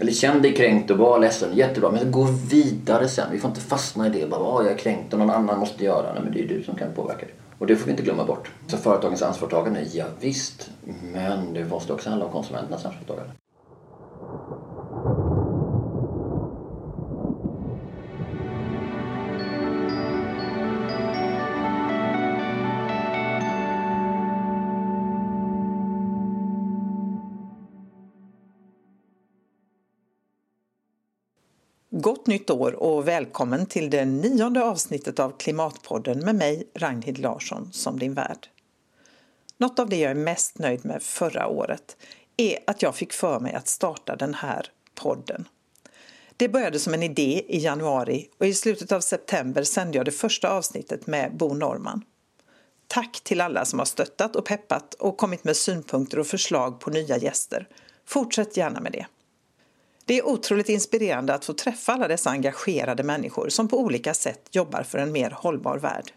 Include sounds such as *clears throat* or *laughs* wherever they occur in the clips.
Eller känn dig kränkt och var ledsen, jättebra. Men gå vidare sen. Vi får inte fastna i det. Bara, ah, jag är kränkt och någon annan måste göra. Nej, men det är du som kan påverka det. Och det får vi inte glömma bort. Så företagens ansvarstagande, ja, visst. Men det måste också handla om konsumenternas ansvarstagande. Gott nytt år och välkommen till det nionde avsnittet av Klimatpodden med mig, Ragnhild Larsson, som din värd. Något av det jag är mest nöjd med förra året är att jag fick för mig att starta den här podden. Det började som en idé i januari och i slutet av september sände jag det första avsnittet med Bo Norman. Tack till alla som har stöttat och peppat och kommit med synpunkter och förslag på nya gäster. Fortsätt gärna med det. Det är otroligt inspirerande att få träffa alla dessa engagerade människor som på olika sätt jobbar för en mer hållbar värld.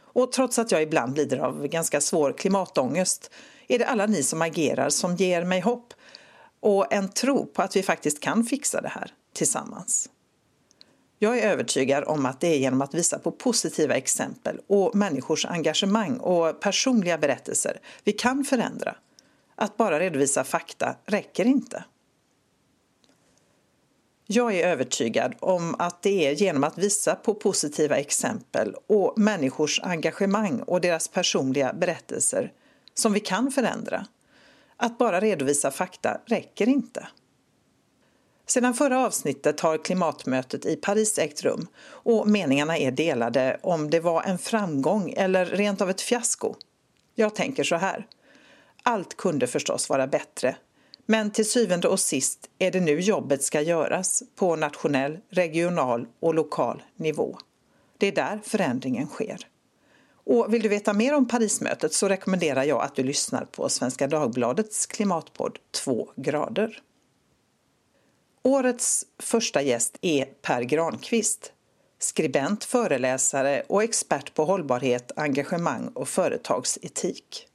Och trots att jag ibland lider av ganska svår klimatångest är det alla ni som agerar som ger mig hopp och en tro på att vi faktiskt kan fixa det här tillsammans. Jag är övertygad om att det är genom att visa på positiva exempel och människors engagemang och personliga berättelser vi kan förändra. Att bara redovisa fakta räcker inte. Jag är övertygad om att det är genom att visa på positiva exempel och människors engagemang och deras personliga berättelser som vi kan förändra. Att bara redovisa fakta räcker inte. Sedan förra avsnittet har klimatmötet i Paris ägt rum och meningarna är delade om det var en framgång eller rent av ett fiasko. Jag tänker så här. Allt kunde förstås vara bättre men till syvende och sist är det nu jobbet ska göras på nationell, regional och lokal nivå. Det är där förändringen sker. Och vill du veta mer om Parismötet så rekommenderar jag att du lyssnar på Svenska Dagbladets klimatpodd 2 grader. Årets första gäst är Per Granqvist, skribent, föreläsare och expert på hållbarhet, engagemang och företagsetik.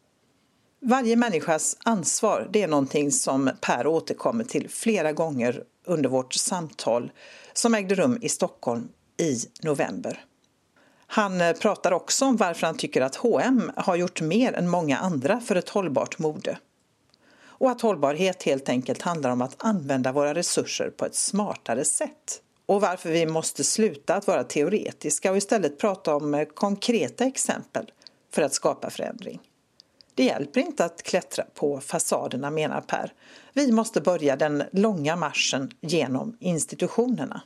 Varje människas ansvar det är någonting som Per återkommer till flera gånger under vårt samtal som ägde rum i Stockholm i november. Han eh, pratar också om varför han tycker att H&M har gjort mer än många andra för ett hållbart mode. Och att hållbarhet helt enkelt handlar om att använda våra resurser på ett smartare sätt. Och varför vi måste sluta att vara teoretiska och istället prata om eh, konkreta exempel för att skapa förändring. Det hjälper inte att klättra på fasaderna, menar Per. Vi måste börja den långa marschen genom institutionerna.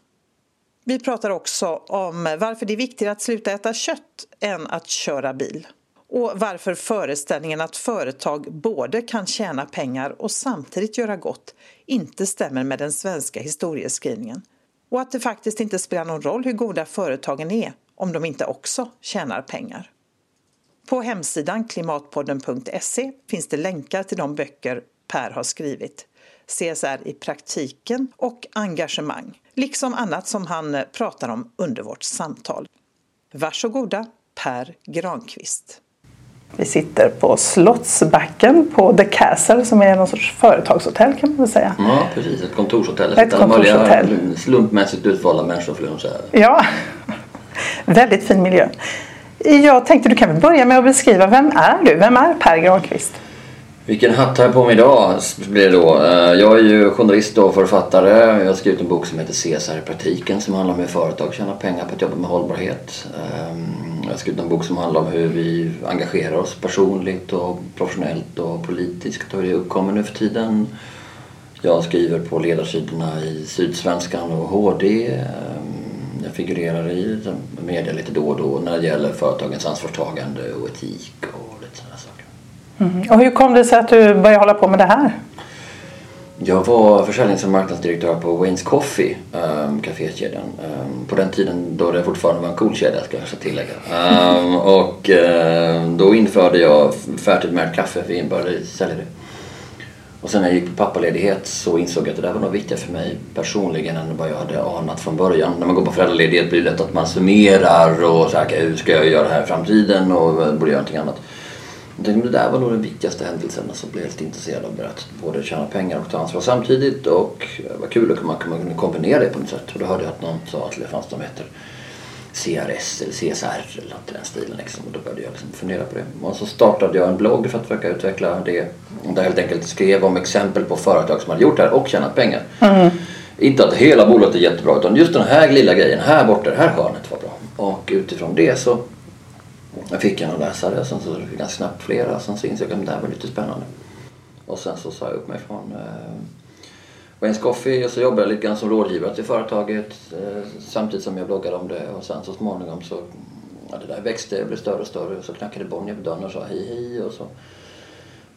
Vi pratar också om varför det är viktigare att sluta äta kött än att köra bil. Och varför föreställningen att företag både kan tjäna pengar och samtidigt göra gott inte stämmer med den svenska historieskrivningen. Och att det faktiskt inte spelar någon roll hur goda företagen är om de inte också tjänar pengar. På hemsidan klimatpodden.se finns det länkar till de böcker Per har skrivit. CSR i praktiken och engagemang, liksom annat som han pratar om under vårt samtal. Varsågoda, Per Granqvist. Vi sitter på Slottsbacken på The Castle som är någon sorts företagshotell kan man väl säga. Ja precis, ett kontorshotell. Ett kontorshotell. Slumpmässigt utvalda människor skulle jag säga. Ja, väldigt fin miljö. Jag tänkte du kan väl börja med att beskriva vem är du? Vem är Per Granqvist? Vilken hatt har jag på mig idag blir det då. Eh, jag är ju journalist och författare. Jag har skrivit en bok som heter CSR i praktiken som handlar om hur företag tjänar pengar på att jobba med hållbarhet. Ehm, jag har skrivit en bok som handlar om hur vi engagerar oss personligt och professionellt och politiskt och hur det uppkommer nu för tiden. Jag skriver på ledarsidorna i Sydsvenskan och HD figurerar i media lite då och då när det gäller företagens ansvarstagande och etik och lite sådana saker. Mm. Och hur kom det sig att du började hålla på med det här? Jag var försäljnings och marknadsdirektör på Waynes Coffee, um, kafékedjan. Um, på den tiden då det fortfarande var en cool kedja ska jag tillägga. Um, och uh, då införde jag färdigmärkt kaffe, vi började sälja det. Och sen när jag gick på pappaledighet så insåg jag att det där var nog viktigare för mig personligen än vad jag hade anat från början. När man går på föräldraledighet blir det lätt att man summerar och så här, hur ska jag göra det här i framtiden och borde göra någonting annat. Jag tänkte, det där var nog den viktigaste händelsen. Så blev jag helt intresserad av att både tjäna pengar och ta ansvar samtidigt. Och det var kul att man kunde kombinera det på något sätt. Och då hörde jag att någon sa att det fanns de heter CRS eller CSR eller något i den stilen. Liksom. Och då började jag liksom fundera på det. Och så startade jag en blogg för att försöka utveckla det. Där jag helt enkelt skrev om exempel på företag som hade gjort det här och tjänat pengar. Mm. Inte att hela bolaget är jättebra utan just den här lilla grejen här borta, det här hörnet var bra. Och utifrån det så fick jag några läsare. Sen så fick jag snabbt flera. Sen så insåg jag att det här var lite spännande. Och sen så sa jag upp mig från eh, Wayne's Coffee och så jobbade jag lite grann som rådgivare till företaget eh, samtidigt som jag bloggade om det och sen så småningom så ja, det där växte och blev större och större och så knackade Bonnier på dörren och sa hej hej och så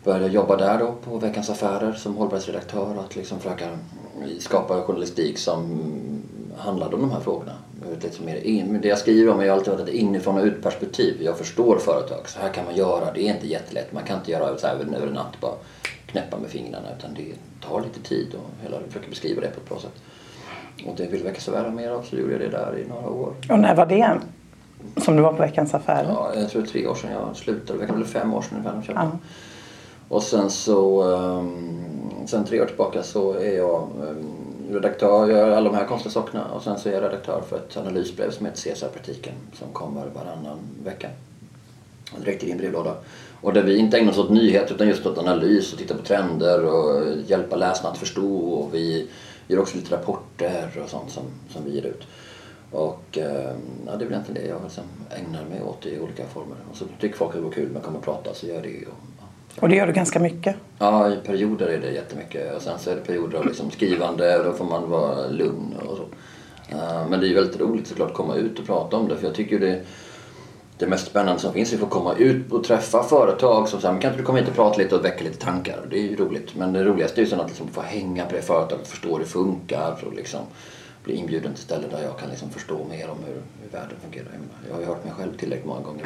började jag jobba där då på Veckans Affärer som hållbarhetsredaktör och att liksom försöka skapa journalistik som handlade om de här frågorna. Lite mer in, det jag skriver om är ju alltid ett inifrån och ut perspektiv. Jag förstår företag, så här kan man göra. Det är inte jättelätt. Man kan inte göra så här över en natt bara knäppa med fingrarna utan det tar lite tid och hela, försöka beskriva det på ett bra sätt. Och det vill Veckans Affärer mer av så gjorde jag det där i några år. Och när var det? Som du var på Veckans Affärer? Ja, jag tror tre år sedan jag slutade. Det var fem år sedan ungefär. Ja. Och sen så, um, sen tre år tillbaka så är jag um, redaktör, jag gör alla de här konstiga sakerna och sen så är jag redaktör för ett analysbrev som heter CSR-praktiken som kommer varannan vecka. Direkt i din brevlåda. Och där vi inte ägnar oss åt nyheter utan just åt analys och titta på trender och hjälpa läsarna att förstå och vi gör också lite rapporter och sånt som, som vi ger ut. Och eh, ja, det är väl egentligen det jag liksom ägnar mig åt i olika former. Och så tycker folk att det var kul med att komma och prata så gör jag det. Och, och det gör du ganska mycket? Ja, i perioder är det jättemycket. Och sen så är det perioder av liksom skrivande och då får man vara lugn och så. Uh, men det är ju väldigt roligt såklart att komma ut och prata om det för jag tycker det det mest spännande som finns är att få komma ut och träffa företag som säger kan inte du komma hit och prata lite och väcka lite tankar? Det är ju roligt. Men det roligaste är ju att liksom få hänga på det företaget, förstå hur det funkar och liksom bli inbjuden till ställen där jag kan liksom förstå mer om hur, hur världen fungerar. Jag har ju hört mig själv tillräckligt många gånger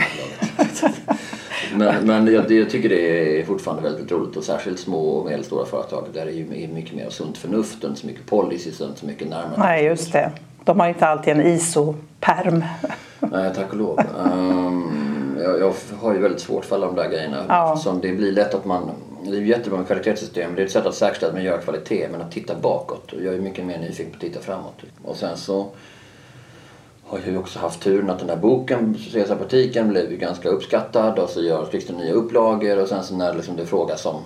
*laughs* Men, men jag, jag, tycker det är fortfarande väldigt roligt och särskilt små och medelstora företag där det är mycket mer sunt förnuft och inte så mycket policy och inte så mycket närmare. Nej, just det. De har inte alltid en ISO-perm. Nej, tack och lov. Um, jag, jag, har ju väldigt svårt för alla de där grejerna. Ja. Som det blir lätt att man... Det är jättebra med kvalitetssystem. Det är ett sätt att säkerställa att man gör kvalitet. Men att titta bakåt. Jag är mycket mer nyfiken på att titta framåt. Och sen så har jag ju också haft turen att den där boken, CSR-praktiken, blev ju ganska uppskattad och så görs det nya upplagor och sen så när liksom det frågas om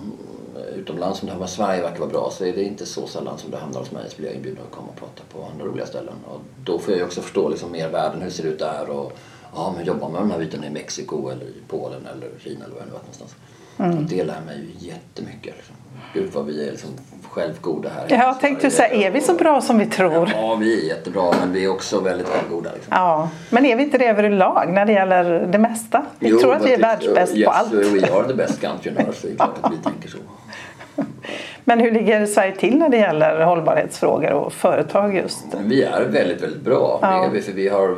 utomlands som det här med Sverige verkar vara bra så är det inte så sällan som det hamnar hos mig så blir jag inbjuden att komma och prata på andra roliga ställen. Och då får jag också förstå liksom mer världen, hur det ser ut där och ja, men jobba med de här bitarna i Mexiko eller i Polen eller Kina eller var det nu någonstans. Mm. det lär mig ju jättemycket. Liksom. Gud vad vi är liksom självgoda här. Jag tänkte säga, är vi så bra som vi tror? Ja, vi är jättebra men vi är också väldigt självgoda. Liksom. Ja, men är vi inte det överlag när det gäller det mesta? Vi jo, tror att vi är världsbäst yes, på allt. We are the best country on earth, det är klart att vi tänker så. *laughs* Men hur ligger Sverige till när det gäller hållbarhetsfrågor och företag just? Vi är väldigt, väldigt bra. Ja. Vi, för vi har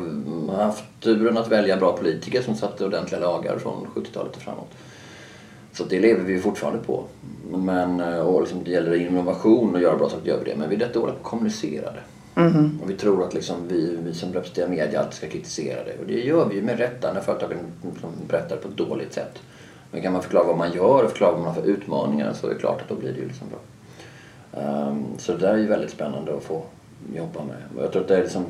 haft turen att välja bra politiker som satte ordentliga lagar från 70-talet och framåt. Så det lever vi fortfarande på. Men och liksom, det gäller innovation och göra bra saker gör vi det. Men vi är rätt dåliga på att kommunicera det. Mm. Och vi tror att liksom vi, vi som representerar media alltid ska kritisera det. Och det gör vi ju med rätta när företagen liksom berättar på ett dåligt sätt. Men kan man förklara vad man gör och förklara vad man har för utmaningar så är det klart att då blir det ju liksom bra. Um, så det där är ju väldigt spännande att få jobba med. Och jag tror att det är liksom,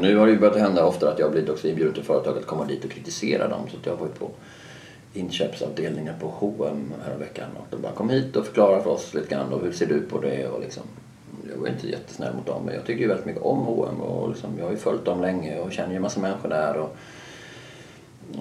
nu har det ju börjat hända ofta att jag har blivit också inbjuden till företag att komma dit och kritisera dem. Så att jag har varit på inköpsavdelningen på H&M här veckan och de bara kom hit och förklara för oss lite grann och hur ser du på det och liksom jag var inte jättesnäll mot dem men jag tycker ju väldigt mycket om H&M och liksom, jag har ju följt dem länge och känner ju massa människor där och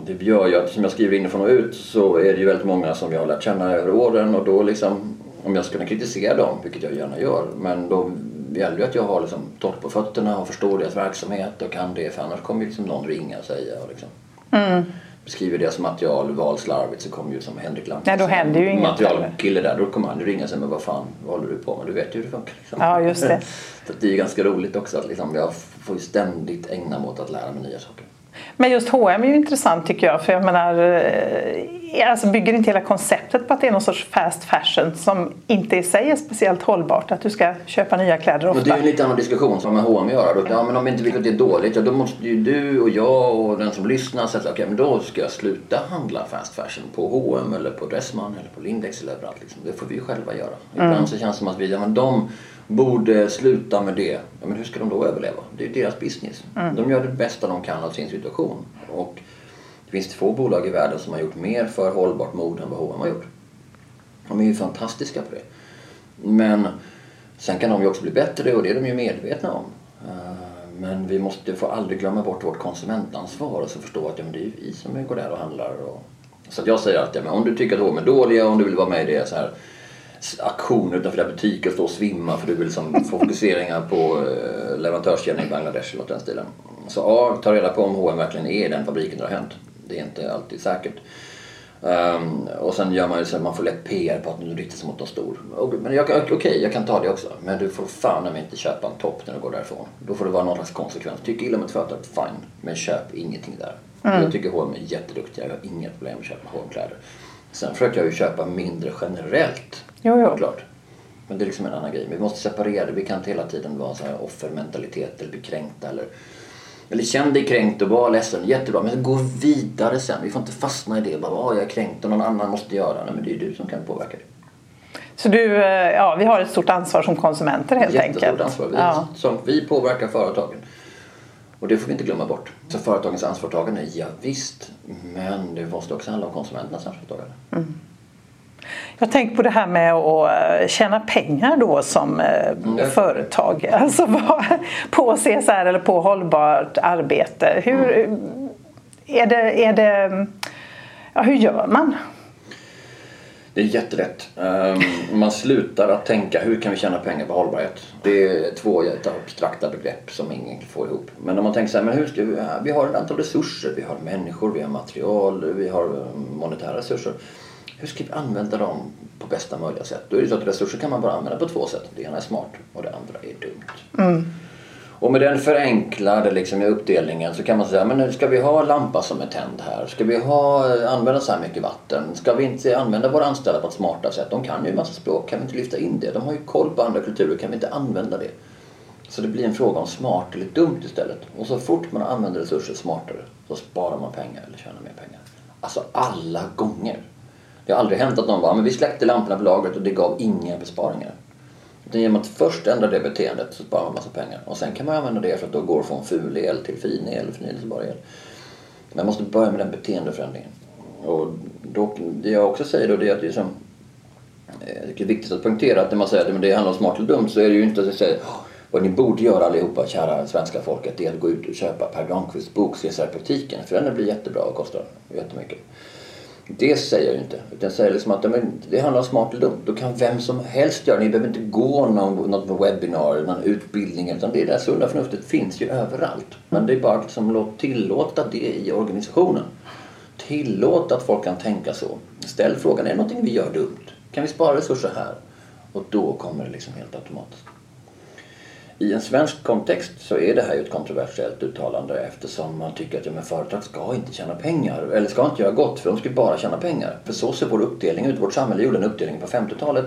det gör ju att som jag skriver inifrån och ut så är det ju väldigt många som jag har lärt känna över åren och då liksom om jag ska kunna kritisera dem, vilket jag gärna gör, men då gäller det att jag har liksom torrt på fötterna och förstår deras verksamhet och kan det för annars kommer ju liksom någon ringa och säga och liksom mm. beskriver deras material valslarvigt så kommer ju som Henrik Lampin Nej, då händer ju inget materialkille där, då kommer han ju ringa och säga men vad fan vad håller du på med? Du vet ju hur det funkar. Liksom. Ja, just det. *laughs* så det är ju ganska roligt också att liksom, jag får ju ständigt ägna mig åt att lära mig nya saker. Men just H&M är ju intressant tycker jag för jag menar eh, alltså bygger inte hela konceptet på att det är någon sorts fast fashion som inte i sig är speciellt hållbart att du ska köpa nya kläder ofta? Men det är ju en lite annan diskussion som med H&M gör. Ja, men om vi inte vill att det är dåligt ja, då måste ju du och jag och den som lyssnar säga okej okay, men då ska jag sluta handla fast fashion på H&M eller på Dressman eller på Lindex eller överallt. Liksom. Det får vi ju själva göra. Ibland mm. så känns det som att vi, ja men de borde sluta med det. Ja, men hur ska de då överleva? Det är ju deras business. Mm. De gör det bästa de kan av sin situation. Och det finns två bolag i världen som har gjort mer för hållbart mode än vad H&M har gjort. De är ju fantastiska på det. Men sen kan de ju också bli bättre och det är de ju medvetna om. Eh, men vi måste få aldrig glömma bort vårt konsumentansvar och så förstå att ja, men det är ju vi som går där och handlar. Och... Så jag säger alltid, ja, om du tycker att H&M är dåliga och om du vill vara med i det så här aktion utanför där butiker står och svimmar för du vill liksom fokuseringar på eh, leverantörskedjan i Bangladesh eller något den stilen. Så ja, ta reda på om H&M verkligen är den fabriken där det har hänt. Det är inte alltid säkert. Um, och sen gör man ju så att man får lätt PR på att nu riktar sig mot de stor. Men okej, okay, jag kan ta det också. Men du får fan inte köpa en topp när du går därifrån. Då får det vara någon slags konsekvens. Tycker illa om ett företag, fine. Men köp ingenting där. Mm. Jag tycker H&M är jätteduktiga. Jag har inget problem med att köpa H&M kläder Sen försöker jag ju köpa mindre generellt. Jo, jo. Klart. Men det är liksom en annan grej. Vi måste separera det. Vi kan inte hela tiden vara så här offermentalitet eller bli kränkta eller eller känn dig kränkt och var ledsen, jättebra. Men gå vidare sen. Vi får inte fastna i det. Bara, oh, jag är kränkt och någon annan måste göra. Nej, men det är du som kan påverka det. Så du, eh, ja, vi har ett stort ansvar som konsumenter helt Jättestort enkelt. ansvar. Vi, ja. som, vi påverkar företagen. Och det får vi inte glömma bort. Så företagens ansvarstagande, ja, visst. Men det måste också handla om konsumenternas ansvarstagande. Mm. Jag tänker på det här med att eh, tjäna pengar då som eh, mm. företag. *laughs* Alltså på CSR eller på hållbart arbete. Hur, mm. är det, är det, ja, hur gör man? Det är jättelätt. Um, man slutar att tänka hur kan vi tjäna pengar på hållbarhet. Det är två abstrakta begrepp som ingen får ihop. Men om man tänker så här, men hur ska vi, vi har ett antal resurser. Vi har människor, vi har material, vi har monetära resurser hur ska vi använda dem på bästa möjliga sätt? Då är det så att resurser kan man bara använda på två sätt. Det ena är smart och det andra är dumt. Mm. Och med den förenklade liksom, uppdelningen så kan man säga, men nu ska vi ha lampa som är tänd här? Ska vi ha, använda så här mycket vatten? Ska vi inte använda våra anställda på ett smartare sätt? De kan ju en massa språk, kan vi inte lyfta in det? De har ju koll på andra kulturer, kan vi inte använda det? Så det blir en fråga om smart eller dumt istället. Och så fort man använder resurser smartare så sparar man pengar eller tjänar mer pengar. Alltså alla gånger. Det har aldrig hänt att någon bara, ah, men vi släckte lamporna på lagret och det gav inga besparingar. Utan genom att först ändra det beteendet så sparar man massa pengar. Och sen kan man använda det för att då går från ful el till fin el, förnyelsebar el. Man måste börja med den beteendeförändringen. Och då, det jag också säger då det är att det är, som, eh, det är viktigt att poängtera att när man säger att det handlar om smart eller dumt så är det ju inte att säga vad ni borde göra allihopa, kära svenska folket, det är att gå ut och köpa Per Granqvists bok CSR-praktiken. För den blir jättebra och kostar jättemycket. Det säger jag ju inte. Utan jag säger liksom att det handlar om smart eller dumt. Då kan vem som helst göra det. Ni behöver inte gå någon, något webbinar, någon utbildning. Utan det där sunda förnuftet finns ju överallt. Men det är bara liksom tillåta det i organisationen. Tillåt att folk kan tänka så. Ställ frågan, är det någonting vi gör dumt? Kan vi spara resurser här? Och då kommer det liksom helt automatiskt. I en svensk kontext så är det här ju ett kontroversiellt uttalande eftersom man tycker att ja, men företag ska inte tjäna pengar eller ska inte göra gott för de ska bara tjäna pengar. För så ser vår uppdelning ut. Vårt samhälle gjorde en uppdelning på 50-talet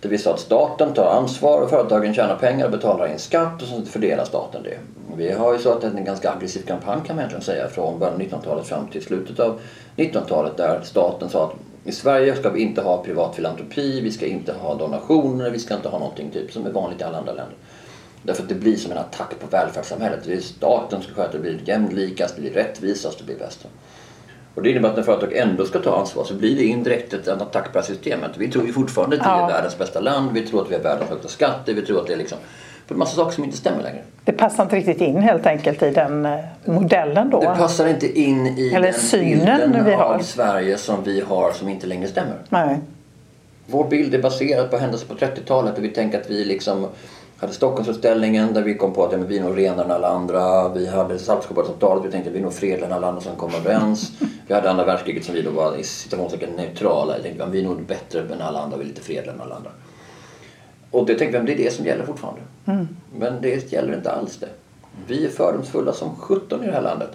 där vi sa att staten tar ansvar och företagen tjänar pengar och betalar in skatt och så fördelar staten det. Vi har ju så att en ganska aggressiv kampanj kan man egentligen säga från början av 1900-talet fram till slutet av 1900-talet där staten sa att i Sverige ska vi inte ha privat filantropi, vi ska inte ha donationer, vi ska inte ha någonting typ som är vanligt i alla andra länder. Därför att det blir som en attack på välfärdssamhället. Det är staten som ska sköta det, blir jämlikast, det blir rättvisast, det blir bäst. Och det innebär att när företag ändå ska ta ansvar så blir det indirekt en attack på systemet. Vi tror ju fortfarande att vi är världens bästa land, vi tror att vi har världens högsta skatter, vi tror att det är liksom för en massa saker som inte stämmer längre. Det passar inte riktigt in helt enkelt i den eh, modellen då? Det passar inte in i Eller den synen bilden vi har. av Sverige som vi har som inte längre stämmer. Nej. Vår bild är baserad på händelser på 30-talet och vi tänker att vi liksom hade Stockholmsutställningen där vi kom på att ja, vi är nog renare än alla andra. Vi hade Saltsjöbadsavtalet, vi tänkte att vi är nog fredligare än alla andra som kom överens. Vi hade andra världskriget som vi då var i situationstecken neutrala. Jag tänkte att vi är nog bättre än alla andra, vi är lite fredligare än alla andra. Och det tänkte vi, det är det som gäller fortfarande. Mm. Men det gäller inte alls det. Vi är fördomsfulla som 17 i det här landet.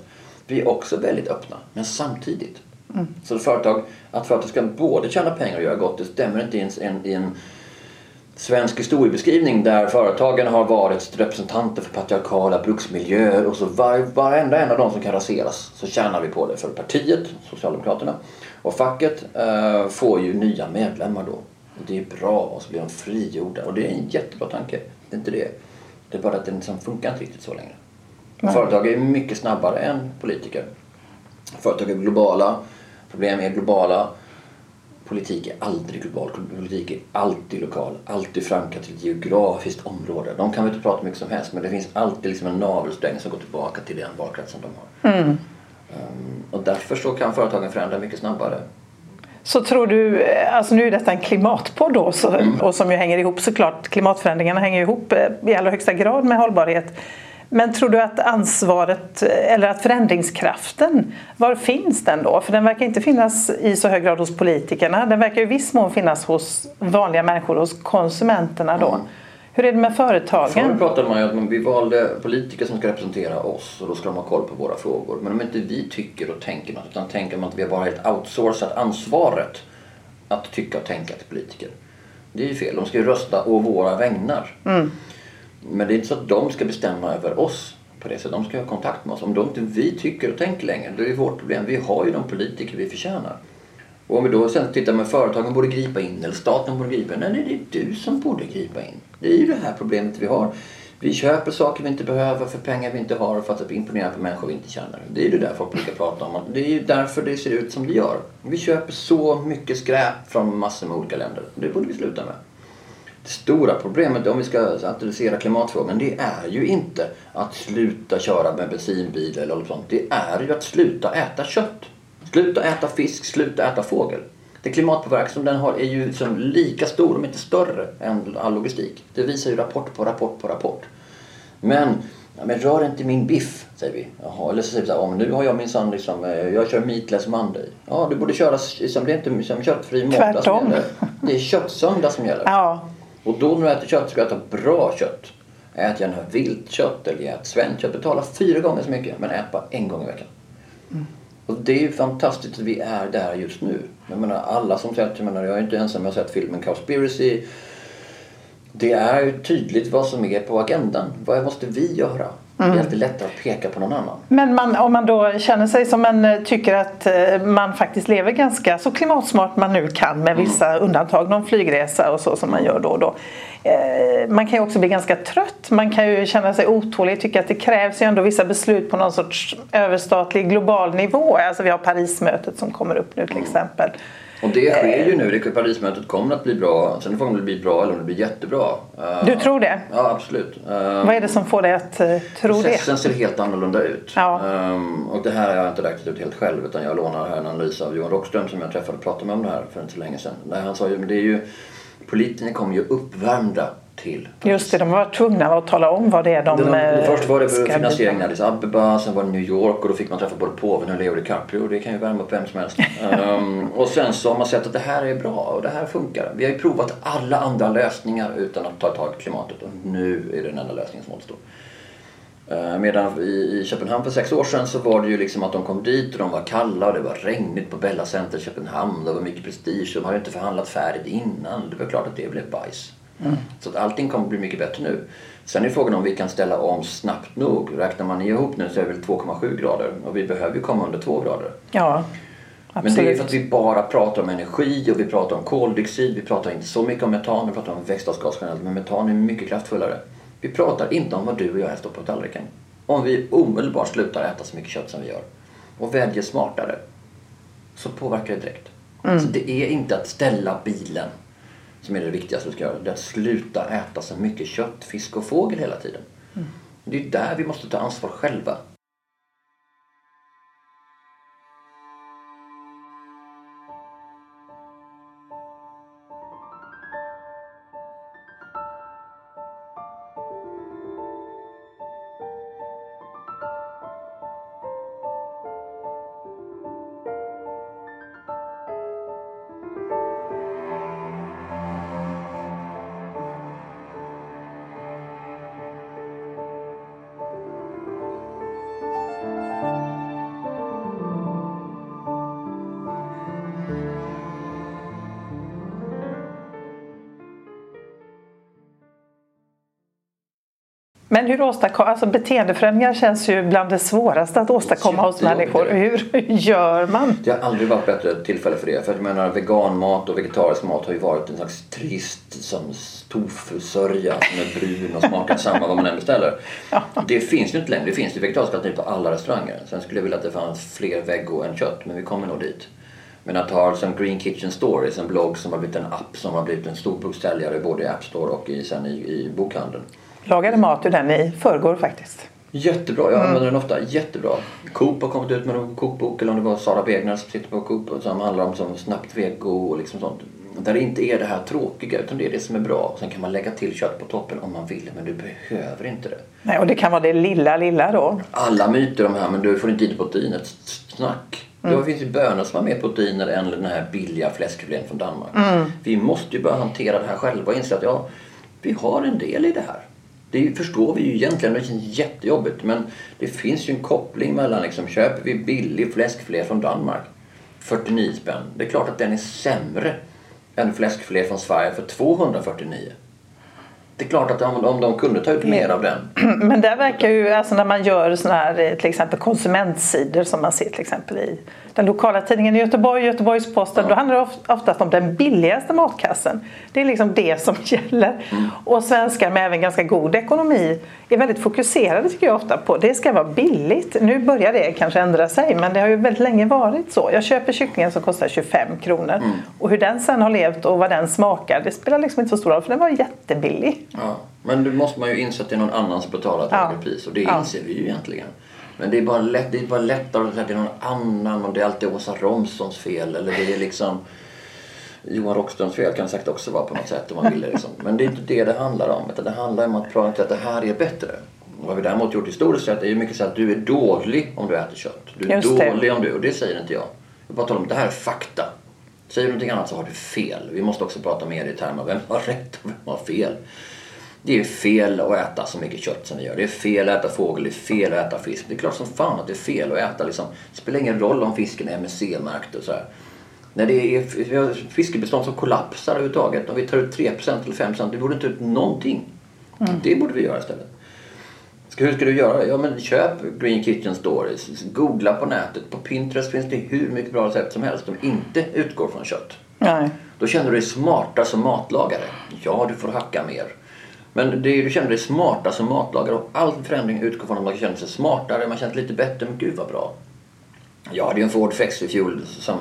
Vi är också väldigt öppna, men samtidigt. Mm. Så företag, att företag ska både tjäna pengar och göra gott, det stämmer inte i en, i en svensk historiebeskrivning där företagen har varit representanter för patriarkala bruksmiljöer och så var, varenda en av dem som kan raseras så tjänar vi på det. För partiet, Socialdemokraterna och facket äh, får ju nya medlemmar då. Det är bra och så blir de frigjorda och det är en jättebra tanke. Det är inte det. Det är bara att det liksom funkar inte riktigt så längre. Nej. Företag är mycket snabbare än politiker. Företag är globala, problem är globala politik är aldrig global. Politik är alltid lokal. Alltid förankrad till ett geografiskt område. De kan vi inte prata mycket som helst men det finns alltid liksom en navelsträng som går tillbaka till den valkretsen de har. Mm. Um, och därför så kan företagen förändra mycket snabbare. Så tror du, alltså nu är detta en klimatpodd då så, mm. och som ju hänger ihop såklart, klimatförändringarna hänger ihop eh, i allra högsta grad med hållbarhet. Men tror du att ansvaret eller att förändringskraften, var finns den då? För den verkar inte finnas i så hög grad hos politikerna. Den verkar i viss mån finnas hos vanliga människor, hos konsumenterna då. Mm. Hur är det med företagen? Förr pratade man ju om att vi valde politiker som ska representera oss och då ska de ha koll på våra frågor. Men om inte vi tycker och tänker något utan tänker man att vi har bara helt outsourcat ansvaret att tycka och tänka till politiker. Det är ju fel. De ska ju rösta å våra vägnar. Mm. Men det är inte så att de ska bestämma över oss på det sättet. De ska ha kontakt med oss. Om de inte vi tycker och tänker längre, då är det vårt problem. Vi har ju de politiker vi förtjänar. Och om vi då sen tittar med företagen borde gripa in eller staten borde gripa in. Nej, det är du som borde gripa in. Det är ju det här problemet vi har. Vi köper saker vi inte behöver för pengar vi inte har för att imponera på människor vi inte känner. Det är ju det där folk brukar prata om. Det är ju därför det ser ut som det gör. Vi köper så mycket skräp från massor med olika länder. Det borde vi sluta med. Det stora problemet om vi ska adressera klimatfrågan det är ju inte att sluta köra med bensinbil eller något sånt. Det är ju att sluta äta kött. Sluta äta fisk, sluta äta fågel. Den klimatpåverkan som den har är ju liksom lika stor, om inte större, än all logistik. Det visar ju rapport på rapport på rapport. Men, ja, men rör inte min biff, säger vi. Jaha, eller så säger vi så här, ja, nu har jag minsann liksom, eh, jag kör meatless monday. Ja, du borde köra, liksom, det är inte liksom, köttfri måndag som gäller. Det är köttsöndag som gäller. Ja. Och då när du äter kött ska du äta bra kött. Ät gärna viltkött eller ät svenskt kött. Betala fyra gånger så mycket men ät bara en gång i veckan. Mm. Och det är ju fantastiskt att vi är där just nu. Jag menar alla som sett, jag menar jag är inte ensam, jag har sett filmen Cowspiracy. Det är ju tydligt vad som är på agendan. Vad måste vi göra? Mm. Det är alltid lättare att peka på någon annan. Men man, om man då känner sig som en, eh, tycker att eh, man faktiskt lever ganska så klimatsmart man nu kan med vissa mm. undantag, någon flygresa och så som man gör då och då. Eh, man kan ju också bli ganska trött, man kan ju känna sig otålig, tycka att det krävs ju ändå vissa beslut på någon sorts överstatlig global nivå. Alltså vi har Parismötet som kommer upp nu till mm. exempel. Och det sker ju nu. Det Parismötet kommer att bli bra. Sen frågan om det blir bra eller om det blir jättebra. Eh, du tror det? Ja, absolut. Eh, Vad är det som får dig att tro processen det? Processen ser helt annorlunda ut. Ja. Um, och det här har jag inte räknat ut helt själv utan jag lånar här en analys av Johan Rockström som jag träffade och pratade med om det här för inte så länge sedan. Han sa ju, men det är ju politikerna kommer ju uppvärmda till. Just det, de var tvungna att tala om vad det är de Den, eh, Först var det finansieringen i Addis Abeba, sen var det New York och då fick man träffa både påven och Leo DiCaprio. Det kan ju värma upp vem som helst. um, *laughs* och sen så har man sett att det här är bra och det här funkar. Vi har ju provat alla andra lösningar utan att ta tag i klimatet och nu är det den enda lösningen som återstår. Uh, medan i, i Köpenhamn för sex år sedan så var det ju liksom att de kom dit och de var kalla och det var regnigt på Bella Center i Köpenhamn. Det var mycket prestige och de hade inte förhandlat färdigt innan. Det var klart att det blev bajs. Mm. Så att allting kommer bli mycket bättre nu. Sen är frågan om vi kan ställa om snabbt nog. Räknar man ihop nu så är det väl 2,7 grader och vi behöver ju komma under 2 grader. Ja, absolut. Men det är för att vi bara pratar om energi och vi pratar om koldioxid. Vi pratar inte så mycket om metan, vi pratar om växthusgas generellt. Men metan är mycket kraftfullare. Vi pratar inte om vad du och jag äter på tallriken. Om vi omedelbart slutar äta så mycket kött som vi gör och väljer smartare så påverkar det direkt. Mm. Så det är inte att ställa bilen som är det viktigaste du ska göra. Det är att sluta äta så mycket kött, fisk och fågel hela tiden. Mm. Det är där vi måste ta ansvar själva. Men hur åstadkommer, alltså beteendeförändringar känns ju bland det svåraste att åstadkomma hos människor. Hur gör man? Det har aldrig varit bättre tillfälle för det. För jag menar veganmat och vegetarisk mat har ju varit en slags trist som tofu-sörja som är brun och smakar *laughs* samma vad man än beställer. Ja. Det finns ju inte längre. Det finns ju vegetariska alternativ på alla restauranger. Sen skulle jag vilja att det fanns fler vego än kött men vi kommer nog dit. Men att ha som Green Kitchen Stories, en blogg som har blivit en app som har blivit en stor boksäljare både i App Store och i, sen i, i bokhandeln lagade mat ur den i förrgår faktiskt. Jättebra, jag använder mm. den ofta. Jättebra. Coop har kommit ut med en kokbok, eller om det var Sara Begner som sitter på Coop, som handlar om som snabbt vego och liksom sånt. Där det inte är det här tråkiga, utan det är det som är bra. Sen kan man lägga till kött på toppen om man vill, men du behöver inte det. Nej, och det kan vara det lilla, lilla då. Alla myter om här, men du får inte i proteinet. Snack. Mm. Det finns ju bönor som har mer proteiner än den här billiga fläskfilén från Danmark. Mm. Vi måste ju börja hantera det här själva och inse att ja, vi har en del i det här. Det förstår vi ju egentligen, det känns jättejobbigt. Men det finns ju en koppling mellan liksom, köper vi billig fläskfilé från Danmark 49 spänn. Det är klart att den är sämre än fläskfilé från Sverige för 249. Det är klart att om, om de kunde ta ut mer av den. *clears throat* Men där verkar ju, alltså när man gör sådana här eh, till exempel konsumentsidor som man ser till exempel i den lokala tidningen i Göteborg, Göteborgs-Posten, ja. då handlar det oftast om den billigaste matkassen. Det är liksom det som *laughs* gäller. Mm. Och svenskar med även ganska god ekonomi är väldigt fokuserade tycker jag ofta på det ska vara billigt. Nu börjar det kanske ändra sig men det har ju väldigt länge varit så. Jag köper kycklingen som kostar 25 kronor mm. och hur den sen har levt och vad den smakar det spelar liksom inte så stor roll för den var jättebillig. Ja. Men då måste man ju inse att det är någon annan som betalar ett ja. högre pris och det ja. inser vi ju egentligen. Men det är bara, lätt, det är bara lättare att säga det är någon annan och det är alltid Åsa Romsons fel eller det är liksom Johan Rockströms fel kan det säkert också vara på något sätt om man vill. Liksom. Men det är inte det det handlar om. Utan det handlar om att prata att det här är bättre. Vad vi däremot gjort historiskt sett är ju mycket så att du är dålig om du äter kött. Du är Just dålig det. om du, och det säger inte jag. Jag bara talar om det här är fakta. Säger du någonting annat så har du fel. Vi måste också prata mer i termer av vem har rätt och vem har fel. Det är fel att äta så mycket kött som vi gör. Det är fel att äta fågel, det är fel att äta fisk. Det är klart som fan att det är fel att äta liksom. Det spelar ingen roll om fisken är MSC-märkt och så här. När det är vi fiskebestånd som kollapsar överhuvudtaget. Om vi tar ut 3% eller 5% det borde inte ut någonting. Mm. Det borde vi göra istället. Ska, hur ska du göra? Ja men köp Green Kitchen Stories. Googla på nätet. På Pinterest finns det hur mycket bra recept som helst som inte utgår från kött. Nej. Då känner du dig smarta som matlagare. Ja, du får hacka mer. Men det är, du känner dig smarta som matlagare och all förändring utgår från att man känner sig smartare, man känner sig lite bättre. Men gud vad bra. Jag hade ju en Ford Fexie i fjol som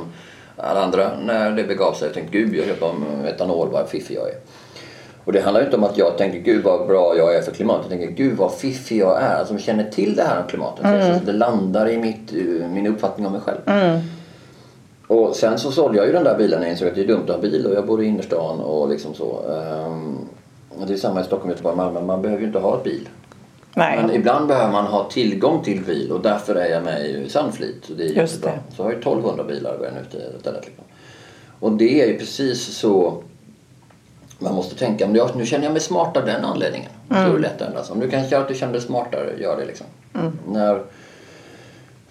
alla andra när det begav sig. Jag tänkte gud jag köper om etanol, vad fiffig jag är. Och det handlar ju inte om att jag tänker gud vad bra jag är för klimatet. Jag tänker gud vad fiffig jag är. Alltså jag känner till det här om klimatet. Mm. Så det landar i mitt, min uppfattning om mig själv. Mm. Och sen så sålde jag ju den där bilen när jag insåg att det är dumt att ha bil och jag bor i innerstan och liksom så. Um, det är samma i Stockholm, Göteborg, Malmö. Man behöver ju inte ha ett bil. Nej. Men ibland behöver man ha tillgång till bil och därför är jag med i Sunfleet. Och det är Just det. Så jag har ju 1200 bilar över nu istället. Liksom. Och det är ju precis så man måste tänka. Men jag, nu känner jag mig smart av den anledningen. Mm. Då är det lätt att ändra sig. Om du kan göra att du känner dig smartare, gör det liksom. Mm. När,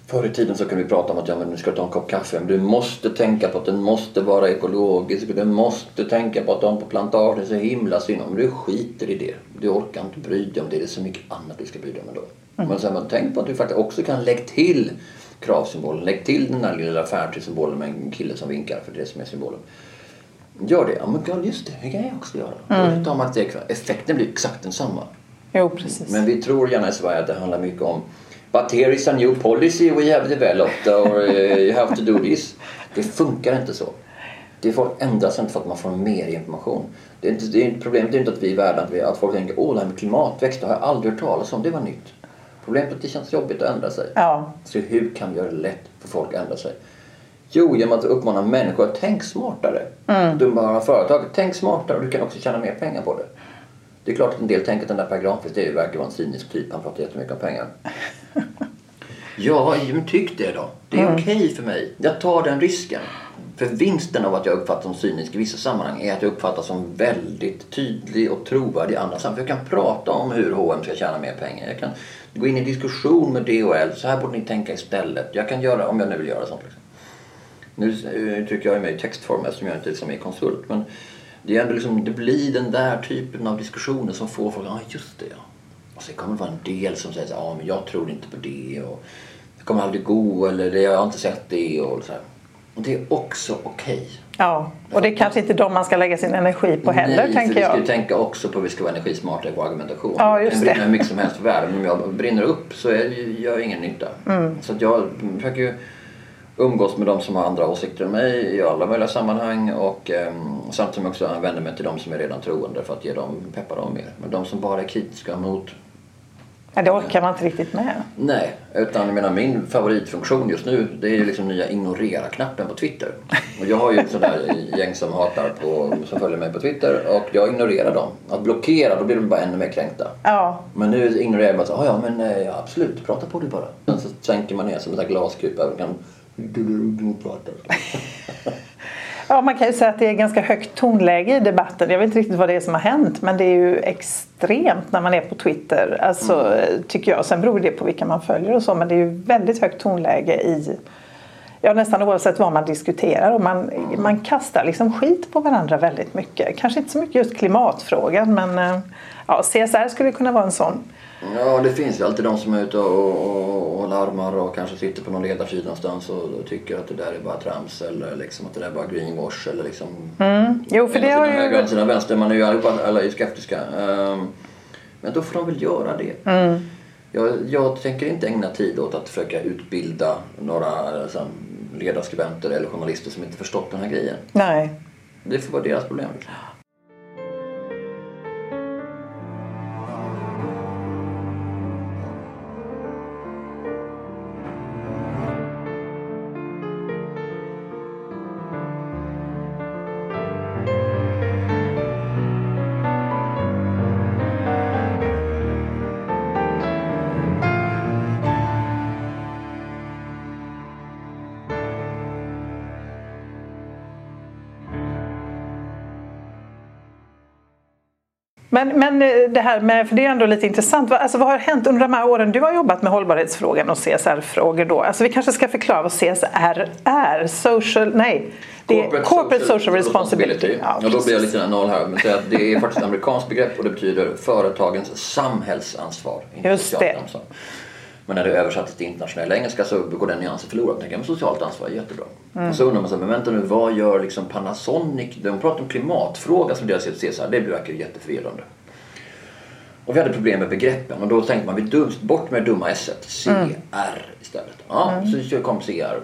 Förr i tiden så kunde vi prata om att ja, men nu ska ta en kopp kaffe. Men du måste tänka på att den måste vara ekologisk. Du måste tänka på att de på plantagen är så himla synd Men du skiter i det. Du orkar inte bry dig om det. Det är så mycket annat du ska bry dig om ändå. Mm. Men sen man tänk på att du faktiskt också kan lägga till kravsymbolen. Lägg till den där lilla Fairtrade-symbolen med en kille som vinkar för det är det som är symbolen. Gör det. Ja men just det, det kan jag också göra. Mm. Då tar man effekten blir exakt densamma. Jo, precis. Men vi tror gärna i Sverige att det handlar mycket om But here is a new policy we have developed or uh, you have to do this. Det funkar inte så. Det får ändras inte för att man får mer information. Det är inte, det är, problemet är inte att vi i världen, att, vi, att folk tänker åh det här med klimatväxt det har jag aldrig hört talas om, det var nytt. Problemet är att det känns jobbigt att ändra sig. Ja. Så hur kan vi göra det lätt för folk att ändra sig? Jo, genom att uppmana människor att tänka smartare. Mm. Dumma företag, tänk smartare och du kan också tjäna mer pengar på det. Det är klart att en del tänker att den där Per Granqvist verkar vara en cynisk typ. Han pratar jättemycket om pengar. *laughs* ja, men tyck det då. Det är mm. okej okay för mig. Jag tar den risken. För vinsten av att jag uppfattas som cynisk i vissa sammanhang är att jag uppfattas som väldigt tydlig och trovärdig i andra sammanhang. Jag kan prata om hur H&M ska tjäna mer pengar. Jag kan gå in i diskussion med DHL. Så här borde ni tänka istället. Jag kan göra, om jag nu vill göra sånt. Liksom. Nu uttrycker jag mig i textform eftersom jag inte liksom är konsult. Men det, är ändå liksom, det blir den där typen av diskussioner som får folk att ah, just det ja. Och sen kommer det vara en del som säger så här, ja men jag tror inte på det och det kommer aldrig gå eller det, jag har inte sett det och så här. Och det är också okej. Ja, och det är kanske inte de man ska lägga sin energi på heller Nej, tänker för vi jag. ska ju tänka också på att vi ska vara energismarta i vår argumentation. Ja, just jag det. hur mycket som helst för världen om jag brinner upp så är, gör jag ingen nytta. Mm. Så att jag försöker ju umgås med de som har andra åsikter än mig i alla möjliga sammanhang och um, samtidigt jag också vänder mig till de som är redan troende för att ge dem, peppa dem mer. Men de som bara är kritiska mot Ja, det orkar man inte riktigt med. Nej, utan jag menar min favoritfunktion just nu det är ju liksom nya ignorera-knappen på Twitter. Och jag har ju ett sånt där gäng som hatar på, som följer mig på Twitter och jag ignorerar dem. Att blockera, då blir de bara ännu mer kränkta. Ja, Men nu ignorerar jag bara så, "Ah, ja men eh, ja, absolut, prata på det bara. Sen så sänker man ner som där glaskupa och kan du *laughs* pratar. Ja, man kan ju säga att det är ganska högt tonläge i debatten. Jag vet inte riktigt vad det är som har hänt men det är ju extremt när man är på Twitter. Alltså, tycker jag. Sen beror det på vilka man följer och så men det är ju väldigt högt tonläge i Ja, nästan oavsett vad man diskuterar. Och man, man kastar liksom skit på varandra väldigt mycket. Kanske inte så mycket just klimatfrågan men eh, ja, CSR skulle kunna vara en sån. Ja, det finns ju alltid de som är ute och, och, och larmar och kanske sitter på någon ledarsida någonstans och, och tycker att det där är bara trams eller liksom att det där är bara greenwash eller liksom... Jo, för det har höger och ju... ena sidan vänster. Man är ju allihopa alla är skeptiska. Ehm, men då får de väl göra det. Mm. Jag, jag tänker inte ägna tid åt att försöka utbilda några liksom, ledarskribenter eller journalister som inte förstått den här grejen. Nej. Det får vara deras problem. Liksom. Men, men eh, det här med, för det är ändå lite intressant. Vad- Alltså, vad har hänt under de här åren du har jobbat med hållbarhetsfrågan och CSR-frågor då? Alltså, vi kanske ska förklara vad CSR är. Social, nej, det är Corporate, Social, Responsibility. Ja, då blir jag lite noll här. Men att det är faktiskt ett amerikanskt begrepp och det betyder företagens samhällsansvar. Inte Just det. ansvar. Men när det översattes till internationell engelska så går den nyansen förlorad. Jag tänker, men socialt ansvar är jättebra. Mm. Och så undrar man sig, men vänta nu, vad gör liksom Panasonic? De pratar om klimatfråga som deras CSR. Det verkar ju jätteförvirrande. Och vi hade problem med begreppen och då tänkte man vi dum, bort med dumma s CR istället. Ja, så kom CR.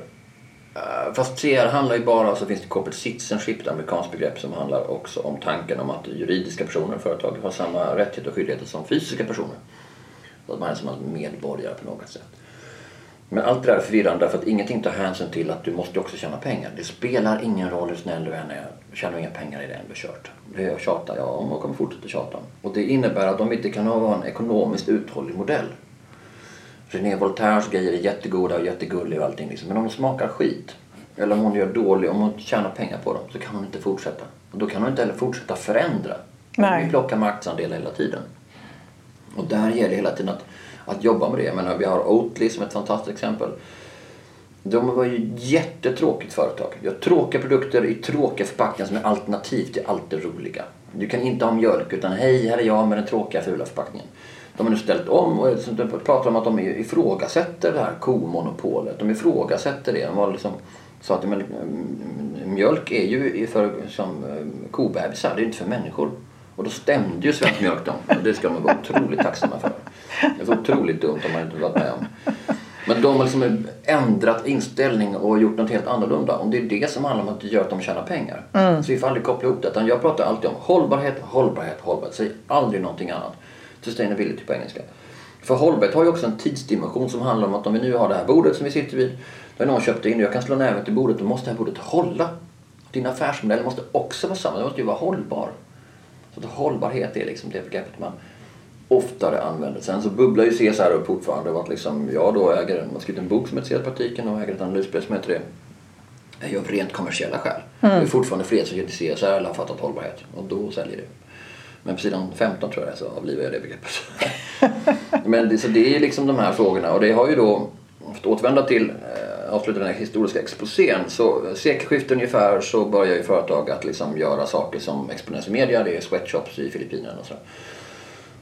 Eh, Fast CR handlar ju bara, så finns det corporate citizenship, ett amerikanskt begrepp som handlar också om tanken om att juridiska personer och företag har samma rättigheter och skyldigheter som fysiska personer. Att man är som en medborgare på något sätt. Men allt det där är förvirrande därför att ingenting tar hänsyn till att du måste också tjäna pengar. Det spelar ingen roll hur snäll du än är. Tjänar du inga pengar är det ändå kört. Det tjatar jag om och kommer fortsätta tjata om. Och det innebär att de inte kan ha en ekonomiskt uthållig modell. René Voltaires grejer är jättegoda och jättegulliga och allting liksom. Men om de smakar skit eller om hon gör dålig, om hon tjänar pengar på dem så kan hon inte fortsätta. Och då kan hon inte heller fortsätta förändra. Nej. Vi plockar marknadsandelar hela tiden. Och där gäller det hela tiden att, att jobba med det. Jag menar, vi har Oatly som ett fantastiskt exempel. De var ju ett jättetråkigt företag. Jag har tråkiga produkter i tråkiga förpackningar som är alternativ till allt det roliga. Du kan inte ha mjölk utan hej, här är jag med den tråkiga fula förpackningen. De har nu ställt om och pratar om att de ifrågasätter det här komonopolet. De ifrågasätter det. De var liksom, sa att men, mm, mjölk är ju för som eh, kobebisar, det är inte för människor. Och då stämde ju Svensk Mjölk dem. Och det ska de vara otroligt tacksamma för. Det är så otroligt dumt om man inte varit med om. Men de har liksom ändrat inställning och gjort något helt annorlunda. Om det är det som handlar om att det gör att de tjänar pengar. Så vi får aldrig koppla ihop det. Jag pratar alltid om hållbarhet, hållbarhet, hållbarhet. Säg aldrig någonting annat. Sustainability på engelska. För hållbarhet har ju också en tidsdimension som handlar om att om vi nu har det här bordet som vi sitter vid. Då har någon köpt in och jag kan slå näven till bordet. Då måste det här bordet hålla. Din affärsmodell måste också vara samma. Den måste ju vara hållbar. Så att hållbarhet är liksom det begreppet man oftare använder. Sen så bubblar ju CSR upp fortfarande. Och att liksom jag då äger, man har skrivit en bok som heter CSR-praktiken och äger ett analysspel som heter det. Jag gör av rent kommersiella skäl. Det är fortfarande fler som till CSR eller har fattat hållbarhet. Och då säljer det. Men på sidan 15 tror jag så avlivar jag det begreppet. *laughs* Men det, så det är liksom de här frågorna och det har ju då, för att återvända till eh, avsluta den här historiska exposén. Så sekelskiftet ungefär så börjar ju företag att liksom göra saker som exponeras i media. Det är sweatshops i Filippinerna och så.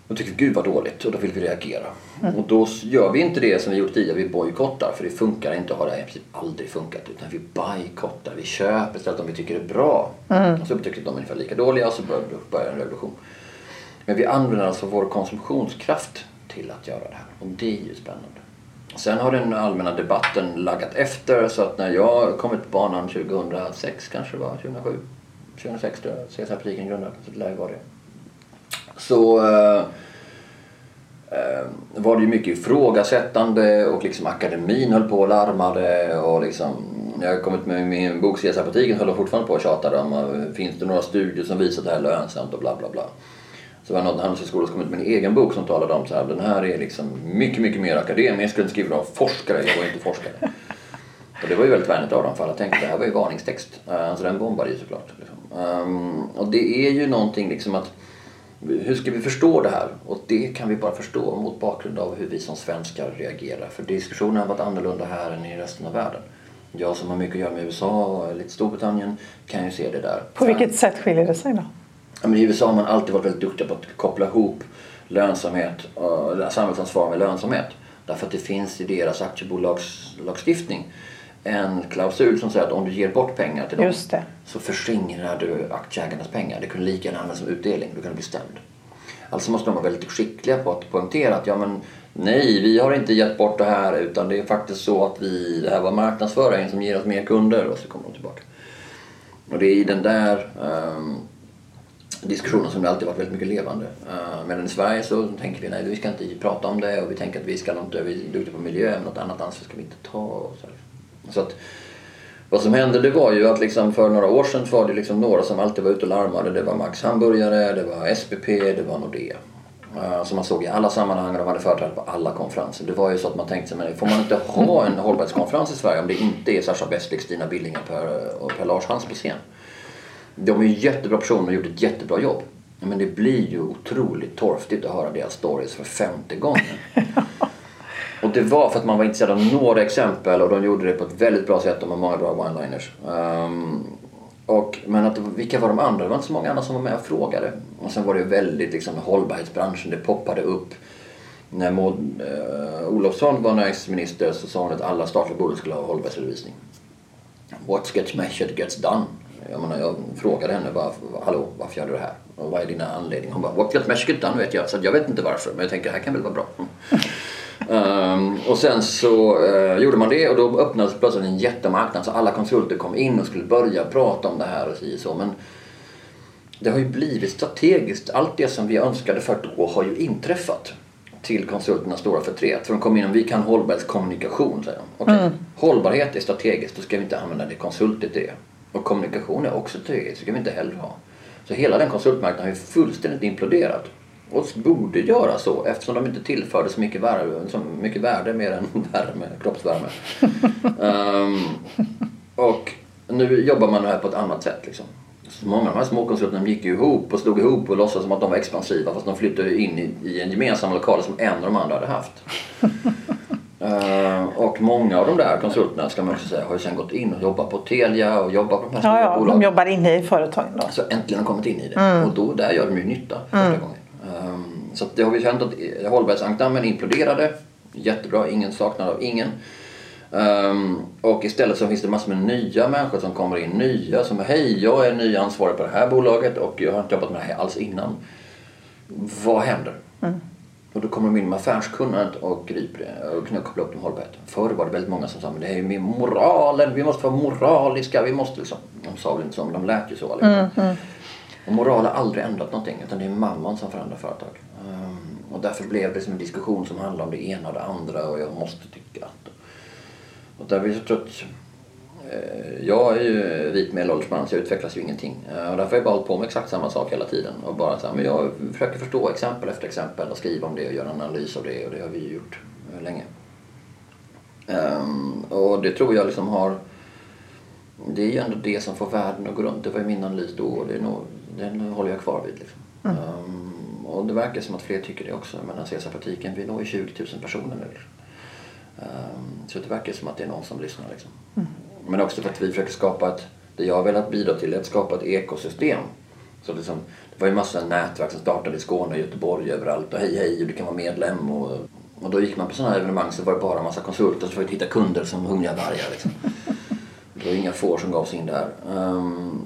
Då tycker vi gud vad dåligt och då vill vi reagera. Mm. Och då gör vi inte det som vi gjort tidigare, vi bojkottar. För det funkar inte att ha det här princip aldrig funkat. Utan vi bojkottar, vi köper istället om vi tycker det är bra. Mm. Och så tycker de är ungefär lika dåliga och så börjar en revolution. Men vi använder alltså vår konsumtionskraft till att göra det här. Och det är ju spännande. Sen har den allmänna debatten laggat efter så att när jag kom ut på banan 2006 kanske det var, 2007, 2006 tror jag CSR-politiken grundades. Så det lär ju vara det så eh, eh, var det ju mycket ifrågasättande och liksom akademin höll på och larmade och liksom när jag kommit med min bok CSR-politiken höll de fortfarande på och tjatade om finns det några studier som visar att det här är lönsamt och bla bla bla. Så var det någon handelshögskola som ut med en egen bok som talade om så här, den här är liksom mycket, mycket mer akademisk, den skriver av forskare, jag var inte forskare. Och det var ju väldigt vänligt av dem för alla tänkte att det här var ju varningstext. Uh, så den bombade ju såklart. Liksom. Ehm, och det är ju någonting liksom att hur ska vi förstå det här? Och det kan vi bara förstå mot bakgrund av hur vi som svenskar reagerar. För diskussionen har varit annorlunda här än i resten av världen. Jag som har mycket att göra med USA och lite Storbritannien kan ju se det där. På vilket sätt skiljer det sig då? Men I USA har man alltid varit väldigt duktiga på att koppla ihop lönsamhet och samhällsansvar med lönsamhet. Därför att det finns i deras aktiebolagslagstiftning en klausul som säger att om du ger bort pengar till dem så förskingrar du aktieägarnas pengar. Det kunde lika gärna användas som utdelning. Du kan bli stämd. Alltså måste de vara väldigt skickliga på att poängtera att ja men nej, vi har inte gett bort det här utan det är faktiskt så att vi, det här var marknadsföringen som ger oss mer kunder och så kommer de tillbaka. Och det är i den där um, diskussionen som det alltid varit väldigt mycket levande. Eh, uh, medan i Sverige så tänker vi nej, vi ska inte prata om det och vi tänker att vi ska inte, vi är duktiga på miljö men något annat ansvar ska vi inte ta. Och så. Så att, vad som hände det var ju att liksom för några år sedan var det liksom några som alltid var ute och larmade. Det var Max Hamburgare, det var SPP, det var Nordea. Uh, som man såg i alla sammanhang och de hade företrädare på alla konferenser. Det var ju så att man tänkte sig, men får man inte ha en hållbarhetskonferens i Sverige om det inte är Sascha Bästlik, Stina Billinger och Per Lars Hans på scen? De är ju jättebra personer och gjort ett jättebra jobb. Men det blir ju otroligt torftigt att höra deras stories för femte gången. *laughs* Och det var för att man var intresserad av några exempel och de gjorde det på ett väldigt bra sätt. De har många bra one-liners. Um, och, men att, vilka var de andra? Det var inte så många andra som var med och frågade. Och sen var det väldigt liksom hållbarhetsbranschen, det poppade upp. När Maud uh, Olofsson var näringsminister så sa hon att alla statliga bolag skulle ha hållbarhetsredovisning. What gets measured gets done. Jag, menar, jag frågade henne bara, hallå varför gör du det här? Och vad är dina anledningar? Hon bara, gets done vet jag. Så jag vet inte varför men jag tänker det här kan väl vara bra. Um, *laughs* och sen så uh, gjorde man det och då öppnades plötsligt en jättemarknad så alla konsulter kom in och skulle börja prata om det här och så. Men det har ju blivit strategiskt. Allt det som vi önskade för då har ju inträffat till konsulternas stora förtret. För de kom in och vi kan hållbarhetskommunikation säger de. Okay. Mm. Hållbarhet är strategiskt, då ska vi inte använda det konsulter till det. Och kommunikation är också strategiskt, det ska vi inte heller ha. Så hela den konsultmarknaden har ju fullständigt imploderat och borde göra så eftersom de inte tillförde så mycket värde, så mycket värde mer än *laughs* värme, kroppsvärme. um, *laughs* och nu jobbar man här på ett annat sätt. Liksom. Så många av de här småkonsulterna gick ju ihop och slog ihop och låtsades som att de var expansiva fast de flyttade in i, i en gemensam lokal som en av de andra hade haft. *laughs* Uh, och många av de där konsulterna ska man också säga har ju sen gått in och jobbat på Telia och jobbat på de här stora ja, ja, bolagen. De jobbar inne i företagen då. Så äntligen har kommit in i det. Mm. Och då, där gör de ju nytta första mm. gången. Um, så det har vi känt att hållbarhetsankdammen imploderade. Jättebra, ingen saknad av ingen. Um, och istället så finns det massor med nya människor som kommer in. Nya som hej jag är ny ansvarig på det här bolaget och jag har inte jobbat med det här alls innan. Vad händer? Mm. Och då kommer de in med affärskunnandet och griper och kopplar upp dem hållbarhet. Förr var det väldigt många som sa men det är med moralen, vi måste vara moraliska, vi måste liksom. De sa väl inte så men de lät ju så allihopa. Mm, mm. Och moral har aldrig ändrat någonting utan det är mamman som förändrar företag. Um, och därför blev det som en diskussion som handlar om det ena och det andra och jag måste tycka att. Och där vi så trött. Uh, jag är ju vit medelålders man så jag utvecklas ju ingenting. Uh, och därför har jag bara hållit på med exakt samma sak hela tiden. Och bara så här, men jag försöker förstå exempel efter exempel och skriva om det och göra en analys av det och det har vi ju gjort uh, länge. Um, och det tror jag liksom har det är ju ändå det som får världen att gå runt. Det var ju min analys då och det är nog den håller jag kvar vid. Liksom. Mm. Um, och det verkar som att fler tycker det också. Men CSR-praktiken, vi når ju 20 000 personer nu. Um, så det verkar som att det är någon som lyssnar. Liksom. Mm. Men också för att vi försöker skapa ett, det jag har velat bidra till är att skapa ett ekosystem Så liksom, det var ju massa nätverk som startade i Skåne och Göteborg överallt och hej hej och du kan vara medlem och, och då gick man på sådana här evenemang så var det bara en massa konsulter som försökte hitta kunder som hungriga vargar liksom. *laughs* Det var inga får som gav sig in där. Um,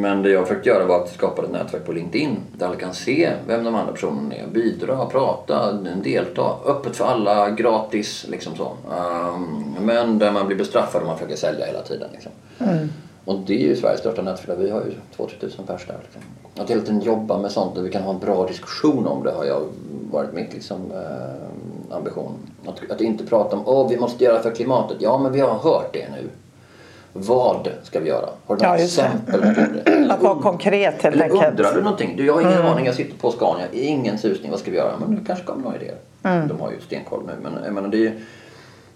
men det jag försökte göra var att skapa ett nätverk på LinkedIn där alla kan se vem de andra personerna är, bidra, prata, delta. Öppet för alla, gratis liksom så. Um, men där man blir bestraffad om man försöker sälja hela tiden. Liksom. Mm. Och det är ju Sveriges största nätverk. Vi har ju 2000 tusen pers där. Liksom. Att hela tiden jobba med sånt och vi kan ha en bra diskussion om det har jag varit mitt liksom, eh, ambition. Att, att inte prata om att vi måste göra för klimatet. Ja, men vi har hört det nu. Vad ska vi göra? Har du några ja, exempel på det? Att vara konkret helt enkelt. undrar du någonting? Du, jag har ingen mm. aning. Jag sitter på Scania. Ingen susning. Vad ska vi göra? Men du kanske kommer några idéer. Mm. De har ju stenkoll nu. Men jag menar, det, är,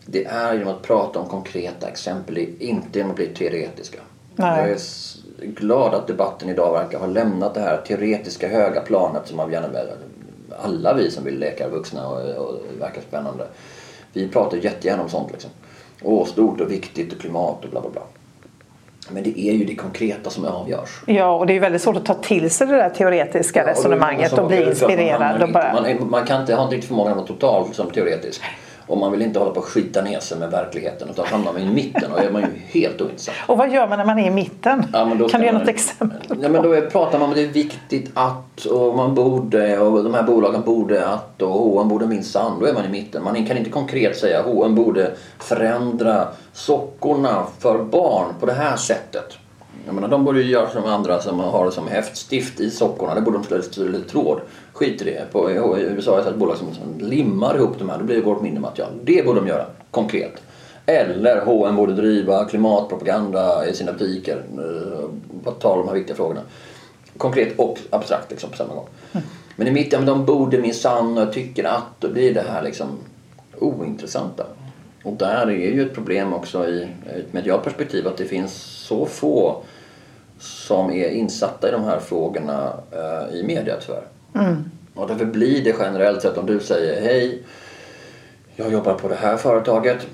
det är genom att prata om konkreta exempel. Inte genom att bli teoretiska. Nej. Jag är glad att debatten idag verkar ha lämnat det här teoretiska höga planet som man gärna vill. Alla vi som vill leka vuxna och, och verkar spännande. Vi pratar jättegärna om sånt liksom. Åh, stort och viktigt och klimat och bla bla bla. Men det är ju det konkreta som avgörs. Ja, och det är ju väldigt svårt att ta till sig det där teoretiska ja, resonemanget och, och bli inspirerad. Man, man, man, man, kan inte ha inte förmågan att vara total som teoretisk. Och man vill inte hålla på att skita ner sig med verkligheten utan hamnar man i mitten och är man ju helt ointressant. Och vad gör man när man är i mitten? Ja, kan du ge man, något exempel? Ja, men då pratar man om att det är viktigt att och man borde och de här bolagen borde att och H&M borde minsann. Då är man i mitten. Man kan inte konkret säga att H&M borde förändra sockorna för barn på det här sättet. Jag menar, de borde ju göra som andra som har det som häftstift i sockorna. Det borde de lite tråd. Skit i det. På, I USA jag sett bolag som, limmar ihop de här. Då blir det går mindre material. Det borde de göra konkret. Eller H&M borde driva klimatpropaganda i sina butiker. På tal om de här viktiga frågorna. Konkret och abstrakt liksom, på samma gång. Mm. Men i mitten, de borde minsann och tycker att. Då blir det här liksom ointressanta. Och där är ju ett problem också i ett medialt perspektiv att det finns så få som är insatta i de här frågorna eh, i media tyvärr. Mm. Och därför blir det generellt sett om du säger hej, jag jobbar på det här företaget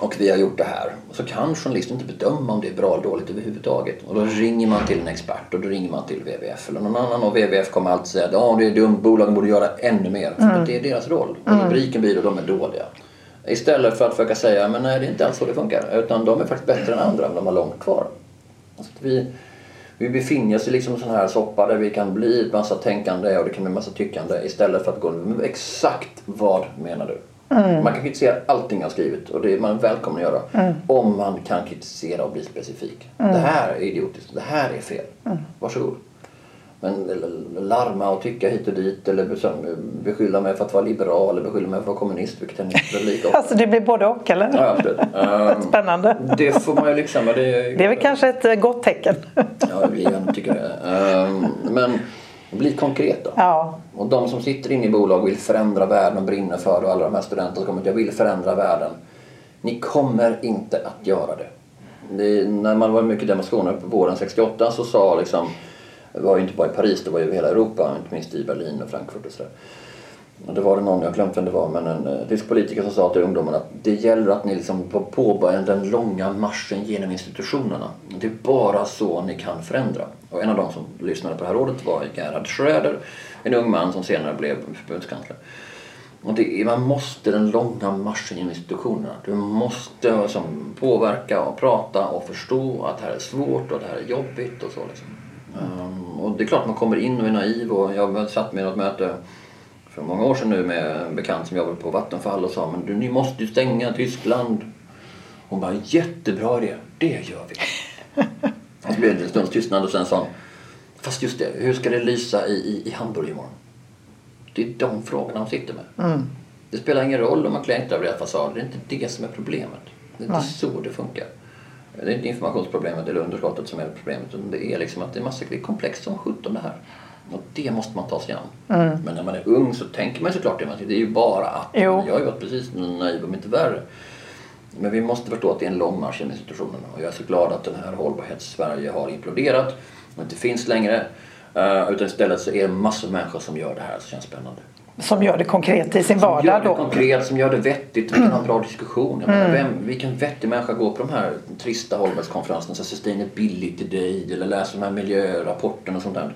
och vi har gjort det här. Så kan journalisten inte bedöma om det är bra eller dåligt överhuvudtaget. Och då ringer man till en expert och då ringer man till WWF eller någon annan och WWF kommer alltid säga att ja, det är dumt, bolagen borde göra ännu mer. För mm. det är deras roll. Och mm. rubriken blir att de är dåliga. Istället för att försöka säga men nej det är inte alls så det funkar. Utan de är faktiskt bättre än andra men de har långt kvar. Alltså vi, vi befinner oss i liksom en sån här soppa där vi kan bli en massa tänkande och det kan bli en massa tyckande istället för att gå exakt vad menar du? Mm. Man kan kritisera allting jag skrivit och det är man välkommen att göra. Mm. Om man kan kritisera och bli specifik. Mm. Det här är idiotiskt, det här är fel. Mm. Varsågod. Men larma och tycka hit och dit eller beskylla mig för att vara liberal eller beskylla mig för att vara kommunist vilket är inte lika Alltså det blir både och eller? Ja absolut. Um, *laughs* Spännande. Det får man ju liksom. Det är, det är väl kanske ett eh, gott tecken. ja, jag tycker det. Um, men bli konkret då. Ja. Och de som sitter inne i bolag vill förändra världen och brinner för och alla de här studenterna som kommer att jag vill förändra världen. Ni kommer inte att göra det. det när man var mycket demonstrationer på våren 68 så sa liksom det var ju inte bara i Paris, det var ju i hela Europa, inte minst i Berlin och Frankfurt och sådär. Och det var det någon, jag har glömt vem det var, men en eh, tysk politiker som sa till ungdomarna att det gäller att ni liksom påbörjar den långa marschen genom institutionerna. Det är bara så ni kan förändra. Och en av de som lyssnade på det här rådet var Gerhard Schröder, en ung man som senare blev förbundskansler. Och det är, man måste den långa marschen genom institutionerna. Du måste liksom, påverka och prata och förstå att det här är svårt och att det här är jobbigt och så. Liksom. Um, och det är klart man kommer in och är naiv och jag satt med något möte för många år sedan nu med en bekant som jobbade på Vattenfall och sa men du, ni måste ju stänga Tyskland. Hon bara jättebra idé, det gör vi. *laughs* och så blev det en stunds tystnad och sen sa hon fast just det, hur ska det lysa i, i, i Hamburg imorgon? Det är de frågorna de sitter med. Mm. Det spelar ingen roll om man klär inte över deras fasader, det är inte det som är problemet. Det är inte Nej. så det funkar. Det är inte informationsproblemet eller underskottet som är problemet. Utan det är liksom att det är, massa, det är komplext som sjutton det här. Och det måste man ta sig an. Mm. Men när man är ung så tänker man såklart det. Det är ju bara att. Jo. Jag har ju varit precis naiv om inte värre. Men vi måste förstå att det är en lång marsch genom institutionerna. Och jag är så glad att den här hållbarhets-Sverige har imploderat och inte finns längre. Uh, utan istället så är det massor av människor som gör det här som känns spännande. Som gör det konkret i sin vardag som gör det då? konkret, som gör det vettigt. Vi kan ha en bra diskussion. Jag menar, vem, vilken vettig människa går på de här trista hållbarhetskonferenserna som Sustainability Day eller läser de här miljörapporterna och sånt där.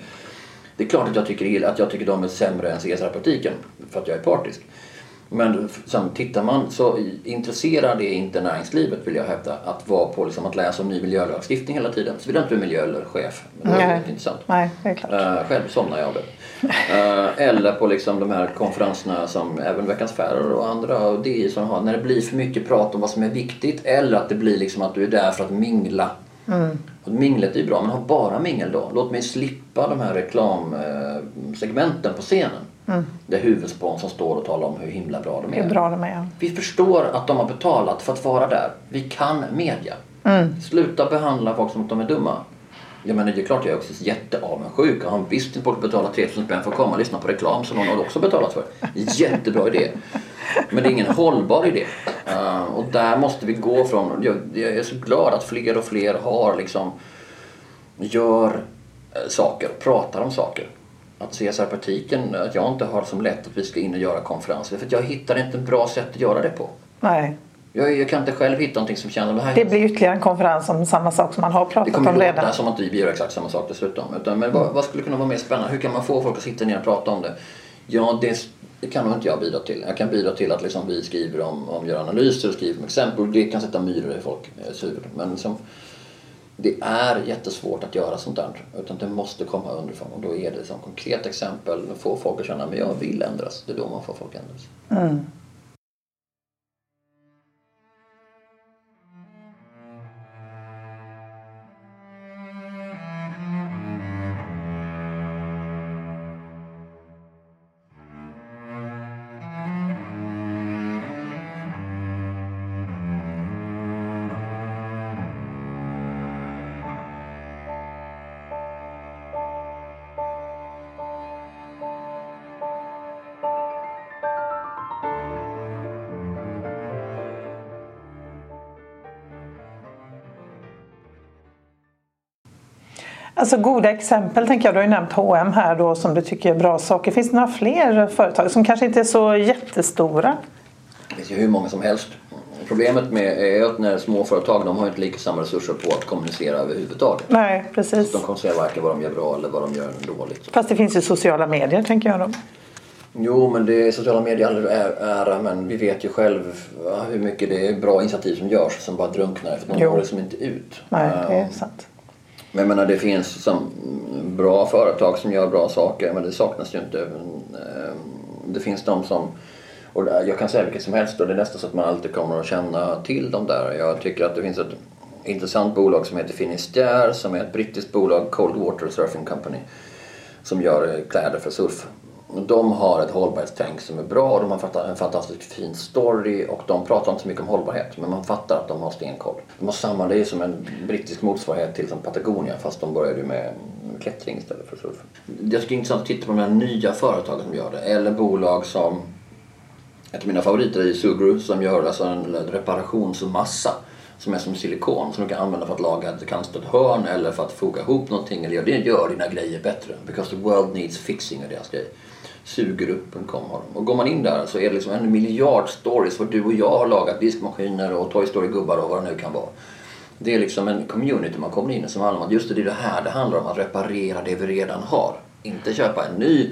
Det är klart att jag tycker, illa- att jag tycker de är sämre än CSR-politiken för att jag är partisk. Men sen tittar man så intresserar det inte näringslivet vill jag hävda att vara på liksom, att läsa om ny miljölagstiftning hela tiden. Så vill jag inte bli miljöchef. Men det är Nej. intressant. Nej, det är klart. Uh, själv somnar jag av det. Eh, eller på liksom de här konferenserna som även Veckans Affärer och andra och DI som har. När det blir för mycket prat om vad som är viktigt eller att det blir liksom att du är där för att mingla. Och minglet är ju bra men ha bara mingel då. Låt mig slippa de här reklamsegmenten på scenen. Där huvudsponsorn står och talar om hur himla bra de är är. bra det med. Vi förstår att de har betalat för att vara där. Vi kan media. Sluta behandla folk som att de är dumma. Jag menar, det är klart jag är också jätteavundsjuk. Har en visst folk betalar 3000 spänn för att komma och lyssna på reklam som någon har också betalat för. Jättebra idé. Men det är ingen hållbar idé. Uh, och där måste vi gå från. Jag, jag är så glad att fler och fler har liksom gör eh, saker, pratar om saker. Att CSR-praktiken, att jag inte har som lätt att vi ska in och göra konferenser. För att jag hittar inte ett bra sätt att göra det på. Nej. Jag, jag kan inte själv hitta någonting som känner det här. Det blir ytterligare en konferens om samma sak som man har Det pratat kommer om redan. låta som att vi gör exakt samma sak dessutom. Utan, men vad, vad skulle kunna vara mer spännande? Hur kan man få folk att sitta ner och prata om det? Ja, det, det kan nog inte jag bidra till. Jag kan bidra till att liksom vi skriver om, om gör analyser och skriver om exempel. Det kan sätta myror i folk eh, huvud. Men liksom, det är jättesvårt att göra sånt där. Utan det måste komma underifrån. Och då är det som konkret exempel. Få folk att känna att jag vill ändras. Det är då man får folk att ändras. Alltså goda exempel tänker jag. Du har ju nämnt H&M här då som du tycker är bra saker. Finns det några fler företag som kanske inte är så jättestora? Det finns ju hur många som helst. Problemet med är att när småföretag de har inte lika samma resurser på att kommunicera överhuvudtaget. Nej, precis. De kommer säga varken vad de gör bra eller vad de gör dåligt. Fast det finns ju sociala medier tänker jag då. Jo, men det är sociala medier all är ära, men vi vet ju själv hur mycket det är bra initiativ som görs som bara drunknar för man Jo. når liksom inte ut. Nej, det är Ehm, sant. Men jag menar, det finns som bra företag som gör bra saker, men det saknas ju inte. Ehm, det finns de som, och jag kan säga vilket som helst och det är nästan så att man alltid kommer att känna till dem där. Jag tycker att det finns ett intressant bolag som heter Finisterre som är ett brittiskt bolag, Cold Water Surfing Company, som gör eh, kläder för surf. De har ett hållbarhetstänk som är bra, och de har en fantastiskt fin story och de pratar inte så mycket om hållbarhet men man fattar att de har stenkoll. De har samma, det är som en brittisk motsvarighet till som Patagonia fast de började ju med klättring istället för surf. Jag tycker det är intressant att titta på de här nya företagen som gör det eller bolag som ett av mina favoriter är Sugru som gör alltså en reparationsmassa som är som silikon som du kan använda för att laga ett kantstött hörn eller för att foga ihop någonting. Eller gör, det gör dina grejer bättre. Because the world needs fixing är deras grej. Sugru.com har de. Och går man in där så är det liksom en miljard stories för du och jag har lagat diskmaskiner och Toy Story-gubbar och vad det nu kan vara. Det är liksom en community man kommer in i som handlar om att just det, det är det här det handlar om. Att reparera det vi redan har. Inte köpa en ny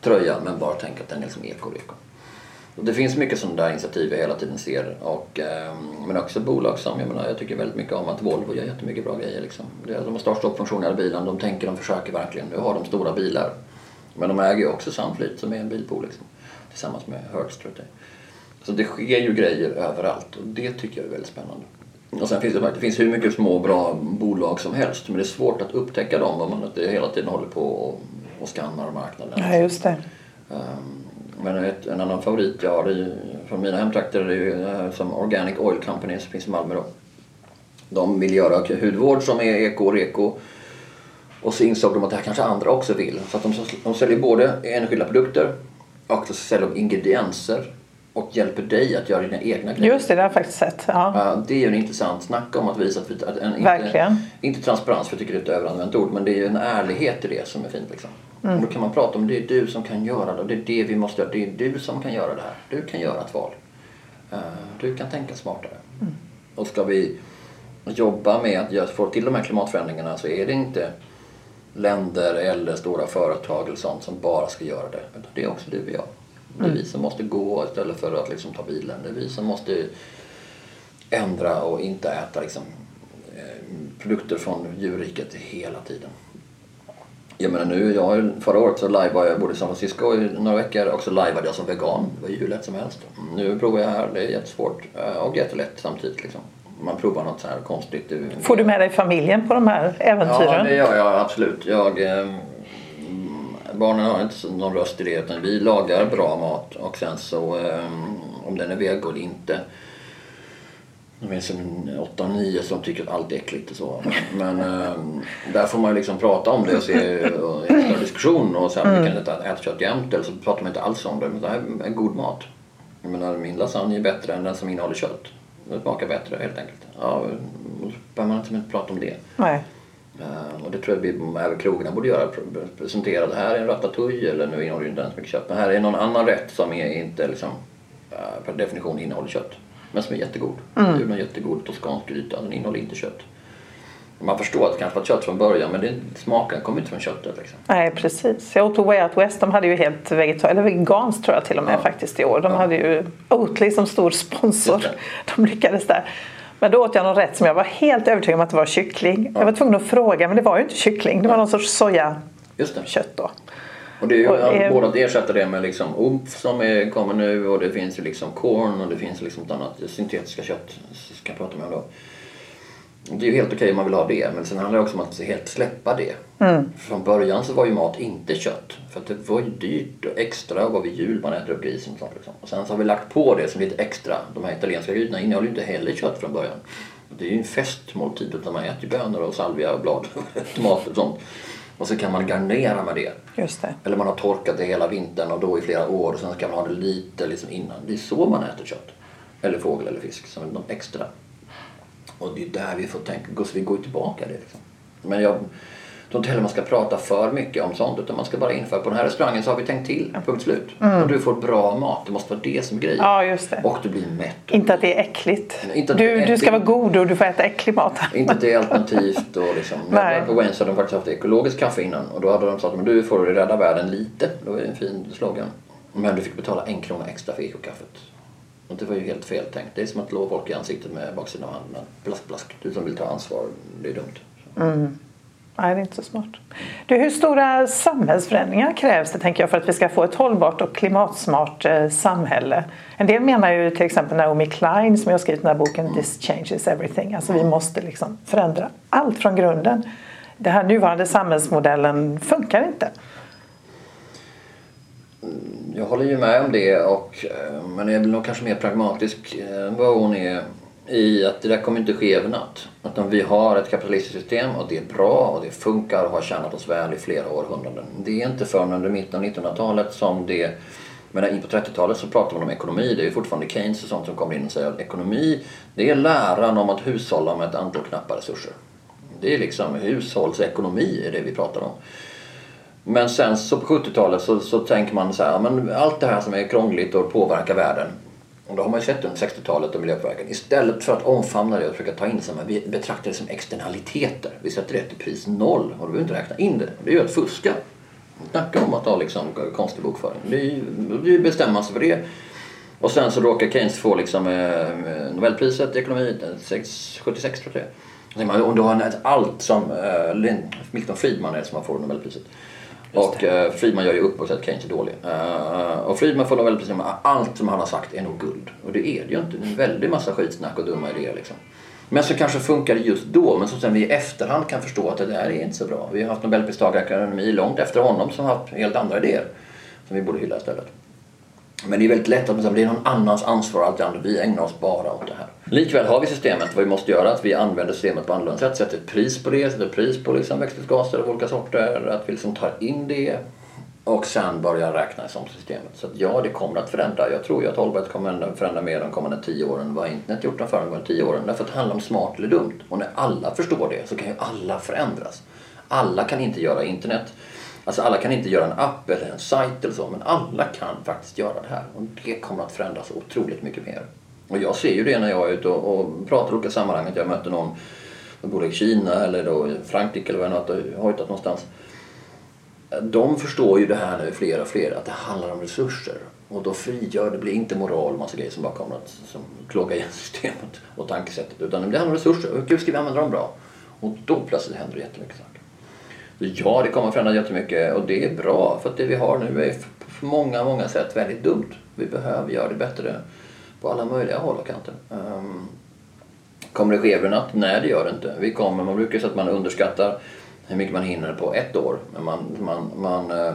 tröja men bara tänka att den är liksom eko-reko. Och Det finns mycket sådana där initiativ jag hela tiden ser. Och, eh, men också bolag som, jag menar, jag tycker väldigt mycket om att Volvo gör jättemycket bra grejer. Liksom. De har start-stopp-funktioner i bilen, de tänker, de försöker verkligen. Nu har de stora bilar. Men de äger ju också Sunfleet som är en bilpool liksom. Tillsammans med Hertz. Så det sker ju grejer överallt och det tycker jag är väldigt spännande. Och sen finns det, det finns hur mycket små bra bolag som helst men det är svårt att upptäcka dem om man inte hela tiden håller på och, och skannar marknaden. Ja, just det. Ehm, Men ett, en annan favorit jag har i, från mina hemtrakter är ju eh, som Organic Oil Company som finns i Malmö då. De vill göra hudvård som är eko och reko. Och så insåg de att det här kanske andra också vill. Så att de, de säljer både enskilda produkter och så säljer de ingredienser och hjälper dig att göra dina egna grejer. Just det, det har jag faktiskt sett. Ja. Det är ju en intressant snack om att visa att, vi, att en, inte, inte transparens, för jag tycker det är ett överanvänt ord, men det är ju en ärlighet i det som är fint. Liksom. Mm. Och då kan man prata om det är du som kan göra det och det är det vi måste göra. Det är du som kan göra det här. Du kan göra ett val. Eh, Du kan tänka smartare. Mm. Och ska vi jobba med att få till de här klimatförändringarna så är det inte länder eller stora företag eller sånt som bara ska göra det. Det är också du och jag. Det är Mm. vi som måste gå istället för att liksom ta bilen. Det är vi som måste ändra och inte äta liksom, eh, produkter från djurriket hela tiden. Jag menar nu, jag, förra året så lajvade jag, bodde i San Francisco i några veckor och så lajvade jag som vegan. Det var ju hur lätt som helst. Nu provar jag här, det är jättesvårt och jättelätt samtidigt liksom. Man provar något så här konstigt. Får du med dig familjen på de här äventyren? Ja, det gör jag absolut. Jag, eh, barnen har inte så- någon röst i det utan vi lagar bra mat och sen så eh, om den är vego eller inte. Det finns en 8 och 9 som tycker att allt är äckligt och så. Men eh, där får man ju liksom prata om det och se och en diskussion och säga mm. vi kan inte äta kött jämt eller så pratar man inte alls om det. Men det här är god mat. Jag menar min lasagne är bättre än den som innehåller kött. Det smakar bättre helt enkelt. Ja, då behöver man inte prata om det. Nej. Eh, och det tror jag vi, även krogarna borde göra. Pre- Presentera det här är en ratatouille eller nu innehåller det inte ens mycket kött. Men här är någon annan rätt som är inte liksom, eh, per definition innehåller kött. Men som är jättegod. Mm. Det är en jättegod toskansk gryta. Den innehåller inte kött. Man förstår att det kanske var kött från början men det, smaken kommer inte från köttet. Liksom. Nej, precis. Jag åt Way Out West. De hade ju helt vegetar eller veganskt tror jag till och med Ja. faktiskt i år. De hade ju Oatly som stor sponsor. *laughs* De lyckades där. Men då åt jag någon rätt som jag var helt övertygad om att det var kyckling. Jag var tvungen att fråga men det var ju inte kyckling. Det var någon sorts sojakött då. Och det är ju Och, eh, både att ersätta det med liksom umf som är, kommer nu och det finns ju liksom korn och det finns liksom ett annat syntetiska kött. Ska jag prata med då. Det är ju helt okej om man vill ha det men sen handlar det också om att helt släppa det. Från början så var ju mat inte kött. För att det var ju dyrt och extra och var vid jul man äter upp grisen och sånt liksom. Och sen så har vi lagt på det som lite extra. De här italienska grytorna innehåller ju inte heller kött från början. Det är ju en festmåltid utan man äter ju bönor och salvia och blad, *laughs* tomater och sånt. Och så kan man garnera med det. Just det. Eller man har torkat det hela vintern och då i flera år och sen ska man ha det lite liksom innan. Det är så man äter kött. Eller fågel eller fisk, som något extra. Och det är där vi får tänka, så vi går tillbaka det liksom. Men jag tror inte heller man ska prata för mycket om sånt utan man ska bara införa på den här restaurangen så har vi tänkt till, punkt slut. Och du får bra mat, det måste vara det som är grejen. Ja, just det. Och du blir mätt. Inte att det är äckligt. Inte att Du, du ska vara god och du får äta äcklig mat. *laughs* Inte att det är alternativt och liksom. Nej. på Waynes hade de faktiskt haft ekologiskt kaffe innan och då hade de sagt att du får rädda världen lite. Det var en fin slogan. Men du fick betala en krona extra för ekokaffet. Och det var ju helt fel tänkt. Det är som att slå folk i ansiktet med baksidan av handen. Blask, blask. Du som vill ta ansvar, det är dumt. Nej, det är inte så smart. Du, hur stora samhällsförändringar krävs det tänker jag för att vi ska få ett hållbart och klimatsmart eh, samhälle? En del menar ju till exempel Naomi Klein som jag skrivit den här boken This changes everything. Alltså vi måste liksom förändra allt från grunden. Den här nuvarande samhällsmodellen funkar inte. Jag håller ju med om det och, eh, men jag är nog kanske mer pragmatisk eh, än vad hon är i att det där kommer inte ske över natt. Utan vi har ett kapitalistiskt system och det är bra och det funkar och har tjänat oss väl i flera århundraden. Det är inte förrän under mitten av 1900-talet som det men in på 30-talet så pratar man om ekonomi. Det är fortfarande Keynes och sånt som kommer in och säger att ekonomi det är läran om att hushålla med ett antal knappa resurser. Det är liksom hushållsekonomi är det vi pratar om. Men sen så på 70-talet så, så tänker man så här, ja, men allt det här som är krångligt och påverkar världen. Och det har man ju sett under 60-talet och miljöpåverkan. Istället för att omfamna det och försöka ta in det, men vi betraktar det som externaliteter. Vi sätter det till pris noll och då behöver inte räkna in det. Det är ju att fuska. Snacka om att ha liksom konstig bokföring. Vi, vi ju, oss bestämma för det. Och sen så råkar Keynes få liksom eh, Nobelpriset i ekonomi, eh, sex- 76 tror jag det är. Så tänker man, Om du har ett allt som eh, Milton Friedman är som har får Nobelpriset. Och eh, Friedman gör ju upp och säger att Keynes är dålig. Eh, och Friedman får Nobelpriset med allt som han har sagt är nog guld. Och det är det ju inte. Det är en väldig massa skitsnack och dumma idéer liksom. Men så kanske funkar det just då, men som sen vi i efterhand kan förstå att det där är inte så bra. Vi har haft Nobelpristagare i ekonomi långt efter honom som har haft helt andra idéer. Som vi borde hylla istället. Men det är väldigt lätt att det blir någon annans ansvar allt det andra. Vi ägnar oss bara åt det här. Likväl har vi systemet. Vad vi måste göra att vi använder systemet på annorlunda sätt. Sätter ett pris på det. Sätter pris på liksom växthusgaser av olika sorter. Att vi liksom tar in det. Och sen börjar räkna som systemet. Så att ja, det kommer att förändra. Jag tror ju att hållbarhet kommer att förändra mer de kommande tio åren vad internet gjort de föregående tio åren. Därför att det handlar om smart eller dumt. Och när alla förstår det så kan ju alla förändras. Alla kan inte göra internet. Alltså alla kan inte göra en app eller en sajt eller så. Men alla kan faktiskt göra det här. Och det kommer att förändras otroligt mycket mer. Och jag ser ju det när jag är ute och, och pratar i olika sammanhang. Att jag möter någon som bor i Kina eller då i Frankrike eller vad jag har eh, hojtat någonstans de förstår ju det här nu, fler och fler, att det handlar om resurser. Och då frigör det, blir inte moral och massa grejer som bara kommer att som klogga igen *laughs* systemet och tankesättet. Utan det handlar om resurser. Hur ska vi använda dem bra? Och då plötsligt händer det jättemycket saker ja, det kommer att förändra jättemycket och det är bra för att det vi har nu är på många, många sätt väldigt dumt. Vi behöver göra det bättre på alla möjliga håll och kanter. Um, kommer det ske över natt? Nej, det gör det inte. Vi kommer, man brukar säga att man underskattar hur mycket man hinner på ett år. Men man, man, man, eh,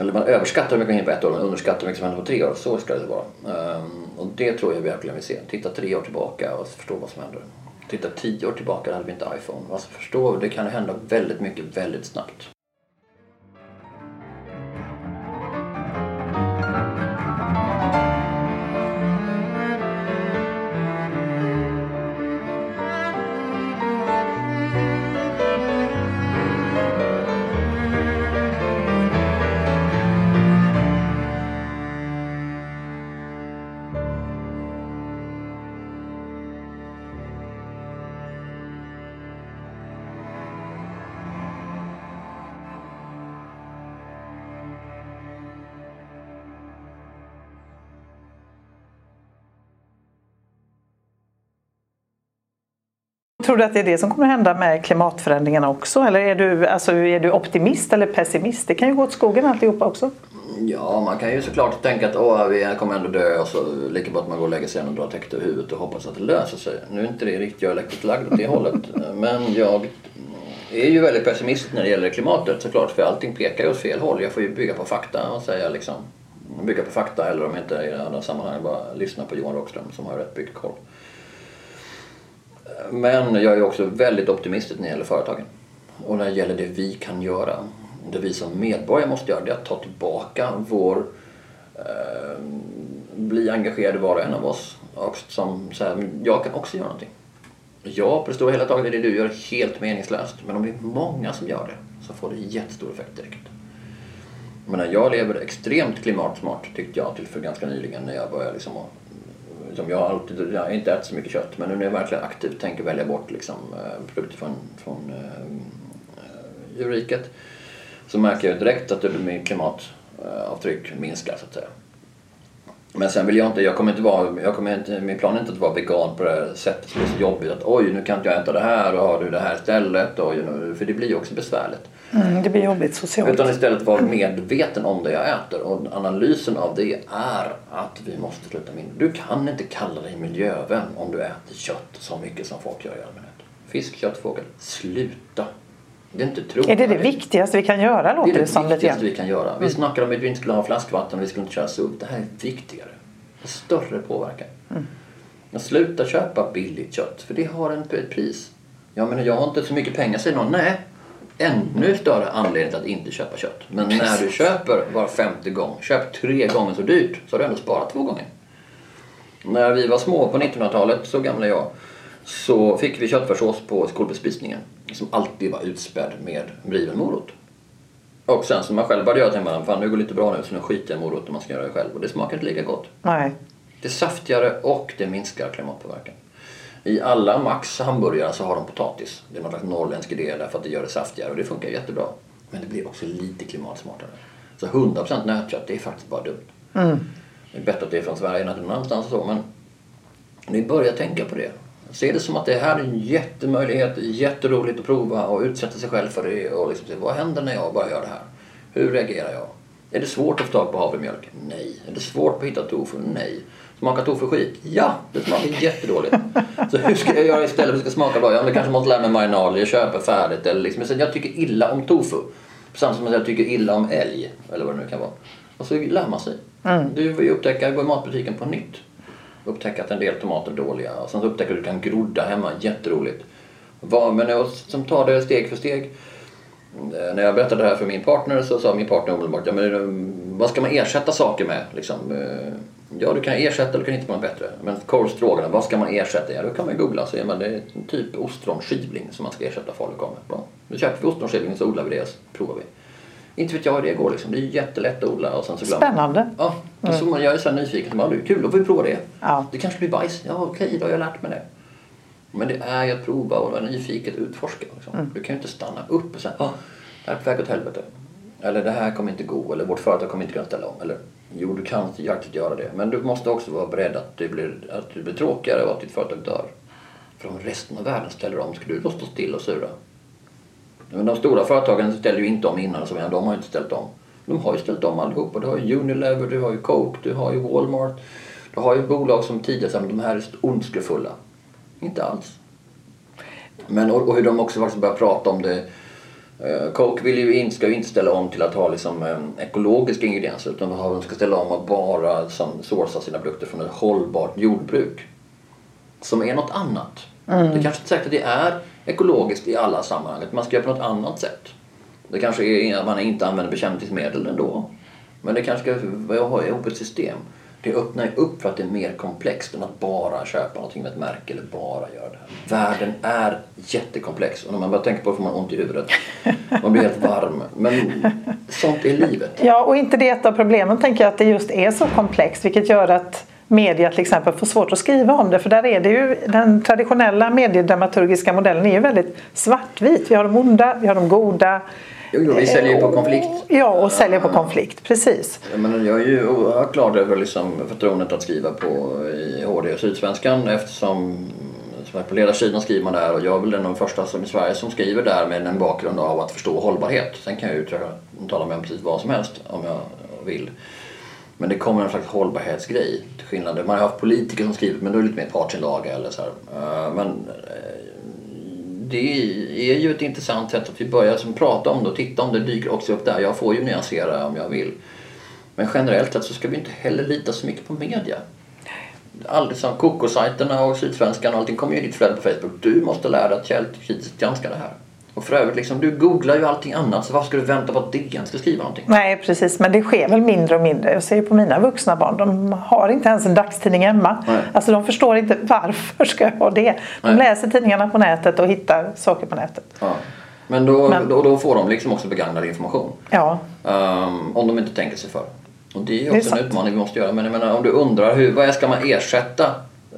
eller man överskattar hur mycket man hinner på ett år men underskattar hur mycket som händer på tre år. Så ska det vara. Ehm, och det tror jag verkligen vi ser. Titta tre år tillbaka och förstå vad som händer. Titta tio år tillbaka, hade vi inte iPhone. Alltså förstå, det kan hända väldigt mycket väldigt snabbt. Tror du att det är det som kommer hända med klimatförändringarna också? Eller är du, alltså, är du optimist eller pessimist? Det kan ju gå åt skogen alltihopa också. Ja, man kan ju såklart tänka att Åh, vi kommer ändå dö och så lika bra att man går och lägger sig och drar täcket över huvudet och hoppas att det löser sig. Nu är inte det riktigt jag elektriskt lagd åt det hållet. Men jag är ju väldigt pessimistisk när det gäller klimatet såklart för allting pekar ju åt fel håll. Jag får ju bygga på fakta och säga liksom bygga på fakta eller om inte i andra sammanhang bara lyssna på Johan Rockström som har rätt mycket koll. Men jag är också väldigt optimistisk när det gäller företagen. Och när det gäller det vi kan göra. Det vi som medborgare måste göra det är att ta tillbaka vår... Eh, bli engagerade var och en av oss. Och som så här, jag kan också göra någonting. Ja, på det stora hela taget är det du gör helt meningslöst. Men om det är många som gör det så får det jättestor effekt direkt. Jag menar, jag lever extremt klimatsmart tyckte jag till för ganska nyligen när jag började liksom liksom, jag har alltid, jag har inte ätit så mycket kött men nu när jag verkligen aktivt tänker välja bort liksom, eh, produkter från, från äh, djurriket så märker jag direkt att min klimatavtryck minskar så att säga. Men sen vill jag inte, jag kommer inte vara, jag kommer inte, min plan är inte att vara vegan på det här sättet som är så jobbigt. Att oj, nu kan inte jag äta det här och har du det här istället. Oj, för det blir ju också besvärligt. Mm, det blir jobbigt socialt. Utan istället vara medveten om det jag äter. Och analysen av det är att vi måste sluta mindre. Du kan inte kalla dig miljövän om du äter kött så mycket som folk gör i allmänhet. Fisk, kött, fågel. Sluta! Det är inte trovärdigt. Är det det viktigaste vi kan göra låter det, det som lite är viktigaste vi kan göra. Vi mm. snackar om att vi inte skulle ha flaskvatten och vi skulle inte köra SUV. Det här är viktigare. Större påverkan. Mm. Sluta köpa billigt kött för det har en pris. Ja men jag har inte så mycket pengar säger någon. Nej, ännu större anledning till att inte köpa kött. Men när du köper var femte gång, köp tre gånger så dyrt så har du ändå sparat två gånger. När vi var små på 1900-talet, så gamla är jag, så fick vi köttfärssås på skolbespisningen som alltid var utspädd med riven morot. Och sen som man själv började göra tänkte man, fan nu går det lite bra nu så nu skiter jag i morot och man ska göra det själv. Och det smakar inte lika gott. Nej. Det är saftigare och det minskar klimatpåverkan. I alla Max hamburgare så har de potatis. Det är någon slags norrländsk idé därför att det gör det saftigare och det funkar jättebra. Men det blir också lite klimatsmartare. Så 100% nötkött, det är faktiskt bara dumt. Mm. Det är bättre att det är från Sverige än att det är någon annanstans och så men ni börjar tänka på det. Se det som att det här är en jättemöjlighet, jätteroligt att prova och utsätta sig själv för det och liksom se vad händer när jag bara gör det här? Hur reagerar jag? Är det svårt att få tag på havremjölk? Nej. Är det svårt att hitta tofu? Nej. Smakar tofu skit? Ja, det smakar jättedåligt. Så hur ska jag göra istället för att det ska smaka bra? Ja, men kanske måste lära mig marinader, jag köper färdigt. Eller liksom. Jag tycker illa om tofu. Samma som jag tycker illa om älg. Eller vad det nu kan vara. Och så lär man sig. Mm. Du får ju upptäcka, gå i matbutiken på nytt. Upptäcka att en del tomater är dåliga. Och sen så upptäcker du att du kan grodda hemma, jätteroligt. Var, men som tar det steg för steg. Eh, när jag berättade det här för min partner så sa min partner omedelbart, ja, men, eh, vad ska man ersätta saker med? Liksom, eh, ja, du kan ersätta eller du kan inte något bättre. Men korvstroganoff, vad ska man ersätta? Ja, då kan man googla så är man, det är typ ostronskivling som man ska ersätta falukorv med. Bra. Nu köper vi ostronskivling så odlar vi det så provar vi. Inte vet jag hur det går liksom. Det är jättelätt att odla och sen så glömmer. Spännande. Ja, och så man, jag är så här nyfiken. Bara, det är kul, då får vi prova det. Ja. Det kanske blir bajs. Ja, okej, då har jag lärt mig det. Men det är ju att prova och vara nyfiken utforska. Liksom. Du kan ju inte stanna upp och säga ah, det här är på väg åt helvete. Eller det här kommer inte gå. Eller vårt företag kommer inte kunna ställa om. Eller jo, du kan faktiskt göra det. Men du måste också vara beredd att det blir, att det blir tråkigare och att ditt företag dör. För om resten av världen ställer om, ska du då stå still och sura? Men de stora företagen ställer ju inte om innan, så de har ju inte ställt om. De har ju ställt om allihopa. Du har ju Unilever, du har ju Coke, du har ju Walmart. Du har ju bolag som tidigare sa de här är ondskefulla. Inte alls. Men och, och hur de också faktiskt börjar prata om det. Eh, Coke vill ju in, ska ju inte ställa om till att ha liksom, eh, ekologiska ingredienser utan de ska ställa om att bara som, sourca sina produkter från ett hållbart jordbruk. Som är något annat. Det är kanske inte säkert att det är ekologiskt i alla sammanhang. Man ska göra på något annat sätt. Det kanske är att man inte använder bekämpningsmedel ändå. Men det kanske ska ha ihop ett system. Det öppnar ju upp för att det är mer komplext än att bara köpa någonting med ett märke eller bara göra det här. Världen är jättekomplex och när man bara tänker på det får man ont i huvudet. Man blir helt varm. Men sånt är livet. Ja, och inte det ett av problemen tänker jag att det just är så komplext vilket gör att media till exempel får svårt att skriva om det för där är det ju den traditionella mediedramaturgiska modellen är ju väldigt svartvit. Vi har de onda, vi har de goda. Jo, jo, vi säljer ju på konflikt. Ja, och säljer på konflikt, precis. Menar, jag är ju oerhört glad över liksom förtroendet att skriva på i HD och Sydsvenskan eftersom som är på ledarsidan skriver man där och jag är väl den första som i Sverige som skriver där med en bakgrund av att förstå hållbarhet. Sen kan jag ju tala med om precis vad som helst om jag vill. Men det kommer en slags hållbarhetsgrej till skillnad. Man har haft politiker som skrivit men då är det lite mer partsinlaga eller så här. Eh, men eh, det är ju ett intressant sätt att vi börjar som prata om det och titta om det dyker också upp där. Jag får ju nyansera om jag vill. Men generellt sett så ska vi inte heller lita så mycket på media. Alldeles som Kokosajterna och Sydsvenskan och allting kommer ju i ditt flöde på Facebook. Du måste lära dig att kritiskt granska det här. Och för övrigt, liksom, du googlar ju allting annat så varför ska du vänta på att DN ska skriva någonting? Nej, precis. Men det sker väl mindre och mindre. Jag ser ju på mina vuxna barn. De har inte ens en dagstidning hemma. Nej. Alltså de förstår inte varför ska jag ha det. De Nej. läser tidningarna på nätet och hittar saker på nätet. Ja. Men, då, Men- Då, då får de liksom också begagnad information. Ja, Ehm, om de inte tänker sig för. Och det är ju Det är också en sant. utmaning vi måste göra. Men jag menar, om du undrar hur, vad ska man ersätta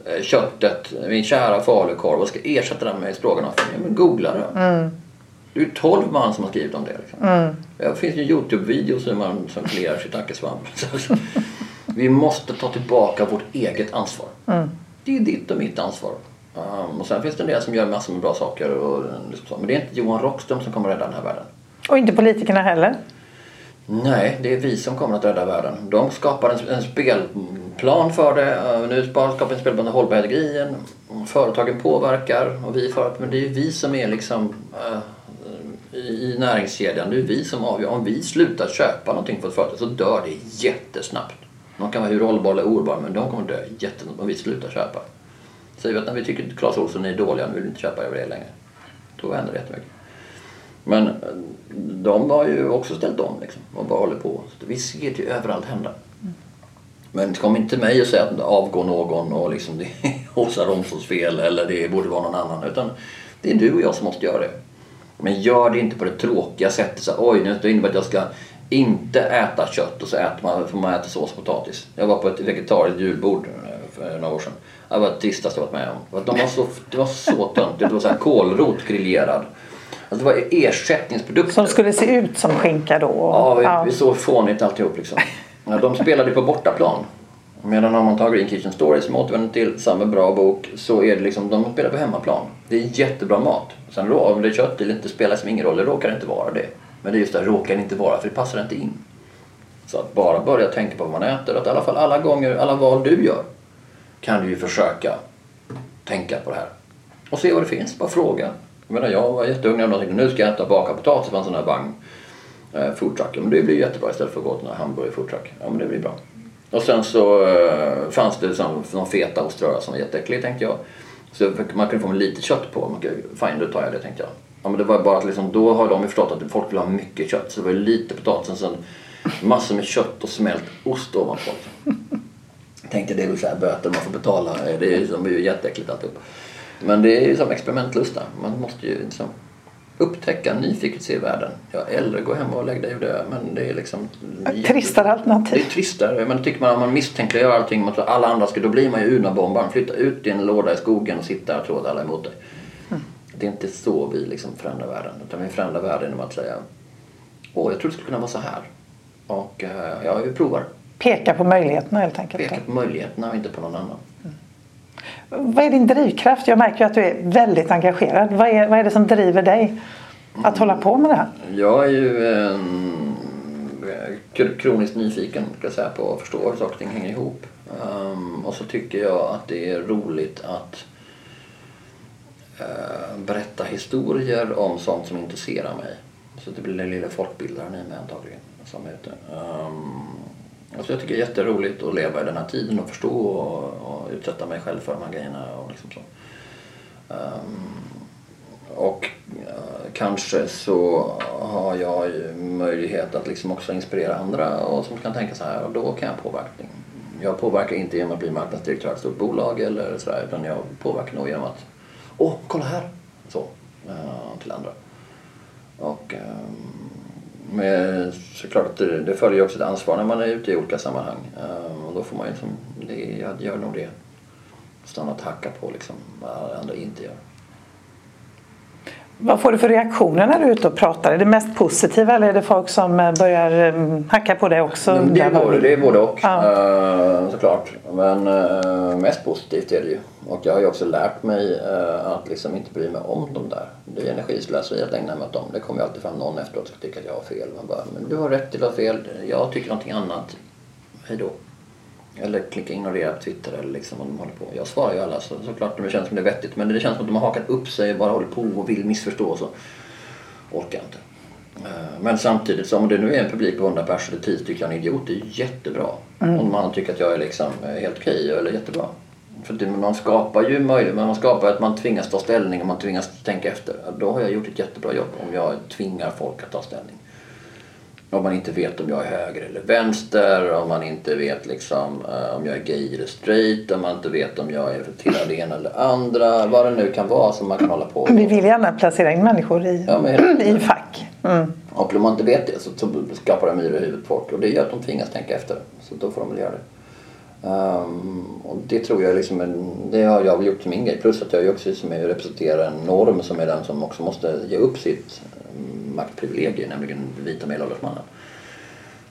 eh, köttet, min kära falukorv, vad ska jag ersätta den med i stroganoff? Ja, men googla det. Mm. Det är ju 12 man som har skrivit om det. Liksom. Det finns ju Youtube-videos hur man som kliar sitt ackesvamp. *laughs* Så- Vi måste ta tillbaka vårt eget ansvar. Mm. Det är ditt och mitt ansvar. Ehm, och sen finns det en del som gör massor med bra saker. Och, liksom så. Men det är inte Johan Rockström som kommer rädda den här världen. och inte politikerna heller. Nej, det är vi som kommer att rädda världen. De skapar en, en spelplan för det. Eh, Nu skapar en spelplan för hållbarhetsgrejen. Företagen påverkar och vi för, men det är vi som är liksom eh, i, näringskedjan. Det är vi som avgör. Om vi slutar köpa någonting för ett företag så dör det jättesnabbt. De kan vara hur hållbara eller ohållbara men de kommer dö jättesnabbt om vi slutar köpa. Säger vi att när vi tycker att Clas Ohlson är dåliga, nu vill vi inte köpa över det längre. Då händer det jättemycket. Men eh, de har ju också ställt om liksom, och bara håller på. Så vi ser det ju överallt hända. Men kom inte till mig och säg att avgå någon och liksom *laughs* det är Åsa Romsons fel eller det borde vara någon annan. Utan det är du och jag som måste göra det. Men gör det inte på det tråkiga sättet. Så, Oj, nu innebär det att jag ska inte äta kött och så äter man, får man äta sås och potatis. Jag var på ett vegetariskt julbord eh, för några år sedan. Det var det tristaste jag varit med om. De var så, det var så töntigt. Det var så här kålrot grillerad. Alltså det var ersättningsprodukter. Som skulle se ut som skinka då. Ja, vi, Ja. vi såg fånigt alltihop liksom. De spelade på bortaplan. Medan om man tar Green Kitchen Stories som återvänder till samma bra bok så är det liksom, de spelar på hemmaplan. Det är jättebra mat. Sen då, om det är kött eller inte spelar som ingen roll, det råkar inte vara det. Men det är just det, råkar inte vara, för det passar inte in. Så att bara börja tänka på vad man äter, att i alla fall alla gånger, alla val du gör kan du ju försöka tänka på det här. Och se vad det finns, bara fråga. Jag menar, jag var jätteung när jag tänkte nu ska jag äta bakad potatis på en sån här vagn. Eh, foodtruck. Ja, men det blir jättebra istället för att gå till en hamburgare foodtruck. Ja men det blir bra. Och sen så eh, fanns det som, någon feta oströra som var jätteäcklig tänkte jag. Så man kunde få med lite kött på. Man kunde, Fine, då tar jag det tänkte jag. Ja, men det var bara att liksom, då har de ju förstått att folk vill ha mycket kött. Så det var lite potatis och sen massor med kött och smält ost ovanpå. *laughs* Tänkte det är väl så här böter man får betala. Det är det är ju jätteäckligt alltihop. Men det är ju som experimentlusta. Man måste ju liksom upptäcka, nyfiket se världen. Ja, eller gå hem och lägga dig och dö. Men det är liksom... Tristare alternativ. Det är tristare. Men tycker man att man misstänkliggör allting, tror alla andra ska, då blir man ju Unabombaren. Flytta ut i en låda i skogen och sitta och tro att alla är emot dig. Mm. Det är inte så vi liksom förändrar världen. Utan vi förändrar världen genom att säga Åh, jag tror det skulle kunna vara så här. Och eh, ja, vi provar. Peka på möjligheterna helt enkelt. Peka på möjligheterna och inte på någon annan. Mm. Vad är din drivkraft? Jag märker att du är väldigt engagerad. Vad är, vad är det som driver dig att hålla på med det här? Jag är ju ehm, en, kroniskt nyfiken ska jag säga, på att förstå hur saker och ting hänger ihop. Um, och så tycker jag att det är roligt att uh, berätta historier om sånt som intresserar mig. Så det blir den lilla folkbildaren i mig antagligen som är ute. Um, alltså jag tycker det är jätteroligt att leva i den här tiden och förstå och, och utsätta mig själv för de här grejerna. Och, liksom så. Um, och uh, kanske så har jag ju möjlighet att liksom också inspirera andra och som kan tänka så här och då kan jag påverka. Jag påverkar inte genom att bli marknadsdirektör i ett stort bolag eller sådär utan jag påverkar nog genom att Åh, kolla här! Så, uh, till andra. Och um, med, såklart att det, det följer också ett ansvar när man är ute i olika sammanhang. Uh, och då får man ju liksom, det, jag gör nog det. Stanna och hacka på liksom vad andra inte gör. Vad får du för reaktioner när du är ute och pratar? Är det mest positiva eller är det folk som eh, börjar mm, hacka på det också? Det är både, det är både och ja. uh, såklart. Men mest positivt är det ju. Och jag har ju också lärt mig att liksom inte bry mig om dem där. Det är energislöseri att ägna mig åt dem. Det kommer ju alltid fram någon efteråt som tycker att jag har fel. Man bara, men du har rätt till att ha fel. Jag tycker någonting annat. Hej då. Eller klicka ignorera på Twitter eller liksom vad de håller på. Jag svarar ju alla så, såklart det känns som det är vettigt. Men det känns som att de har hakat upp sig och bara håller på och vill missförstå så orkar jag inte. Eh, men samtidigt så om det nu är en publik på 100 personer eller 10 stycken idiot, det är jättebra. Mm. Om man tycker att jag är liksom eh, helt okej eller jättebra. För det, man skapar ju möjlighet, man skapar att man tvingas ta ställning och man tvingas tänka efter. Då har jag gjort ett jättebra jobb om jag tvingar folk att ta ställning. Om man inte vet om jag är höger eller vänster, om man inte vet liksom, uh, om jag är gay eller straight, om man inte vet om jag är tillhör det ena eller andra. Vad det nu kan vara som man kan hålla på med. Vi vill gärna placera in människor i, ja, men, i fack. Mm. Och om man inte vet det så, så skapar det myror i huvudet på folk och det gör att de tvingas tänka efter. Så då får de väl göra det. Um, och det tror jag liksom det har jag väl gjort till min grej. Plus att jag också som representerar en norm som är den som också måste ge upp sitt ehm, maktprivilegium, nämligen vita medelålders mannen.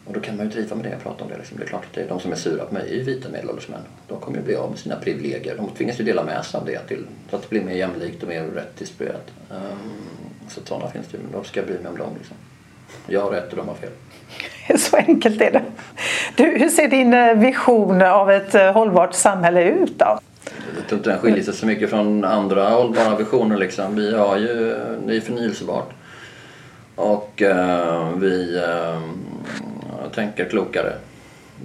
Och då kan man ju driva med det jag pratar om det. Liksom. Det är klart att det är de som är sura på mig är ju vita medelålders män. De kommer ju bli av med sina privilegier. De tvingas ju dela med sig av det till, så att det blir mer jämlikt och mer rätt distribuerat. Um, ehm, så sådana finns det ju, men då ska jag bry mig om dem liksom. Jag har rätt och de har fel. *laughs* Så enkelt är det. Du, hur ser din eh, vision av ett eh, hållbart samhälle ut då? Jag tror inte den skiljer sig så mycket från andra hållbara visioner. Liksom. Vi har ju, det är förnyelsebart. Och eh, vi eh, tänker klokare.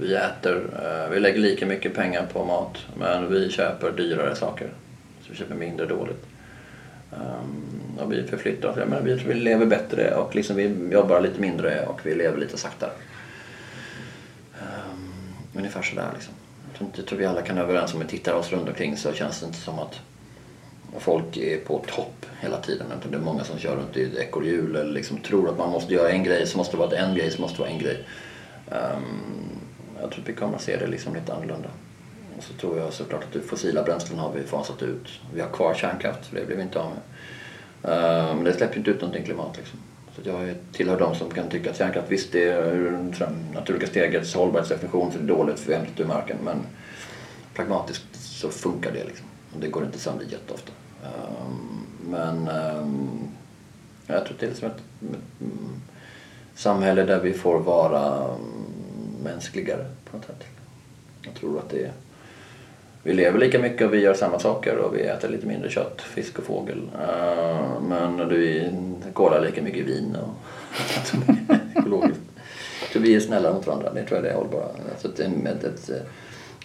Vi äter, eh, vi lägger lika mycket pengar på mat men vi köper dyrare saker. Så vi köper mindre dåligt. Um, och vi förflyttar oss. Vi, vi lever bättre och liksom vi jobbar lite mindre och vi lever lite saktare. Um, ungefär sådär liksom. Jag tror vi alla kan vara överens om, vi tittar oss runt omkring så känns det inte som att folk är på topp hela tiden. Det är många som kör runt i ett ekorrhjul eller liksom tror att man måste göra en grej så måste det vara en grej så måste det vara en grej. Um, jag tror att vi kommer att se det liksom lite annorlunda. Och så tror jag såklart att fossila bränslen har vi fasat ut. Vi har kvar kärnkraft, för det blir vi inte av med. Eh, men det släpper inte ut någonting klimat liksom. Så jag tillhör de som kan tycka att kärnkraft visst det är ur naturliga stegets hållbarhetsdefinition så det är dåligt för vi hämtar ur marken. Men pragmatiskt så funkar det liksom. Och det går inte sönder jätteofta. Eh, men eh, jag tror det är som ett, ett samhälle där vi får vara mm, mänskligare på något sätt. Jag tror att det är vi lever lika mycket och vi gör samma saker och vi äter lite mindre kött, fisk och fågel. Uh, men vi kolar lika mycket vin och *laughs* ekologiskt. Så vi är snällare mot varandra, det tror jag det är hållbara. Så ett, ett, ett,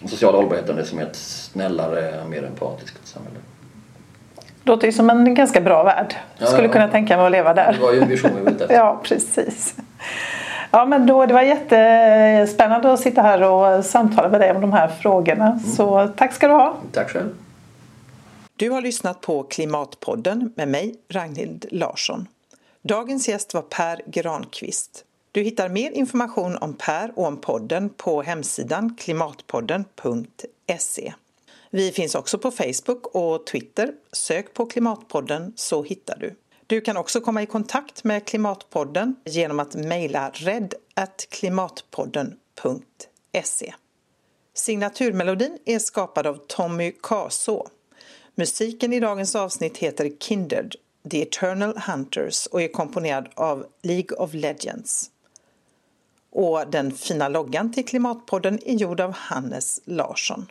den sociala hållbarheten är som ett snällare, mer empatiskt samhälle. Låter ju som en ganska bra värld. Ja, Skulle kunna tänka mig att leva där. Det var ju en vision vi var *laughs* Ja, precis. Ja, men då, det var jättespännande att sitta här och samtala med dig om de här frågorna. Mm. Så tack ska du ha. Tack själv. Du har lyssnat på Klimatpodden med mig, Ragnhild Larsson. Dagens gäst var Per Granqvist. Du hittar mer information om Per och om podden på hemsidan klimatpodden.se. Vi finns också på Facebook och Twitter. Sök på Klimatpodden så hittar du. Du kan också komma i kontakt med Klimatpodden genom att mejla rädd klimatpodden.se. Signaturmelodin är skapad av Tommy Kaså. Musiken i dagens avsnitt heter Kindred, The Eternal Hunters och är komponerad av League of Legends. Och den fina loggan till Klimatpodden är gjord av Hannes Larsson.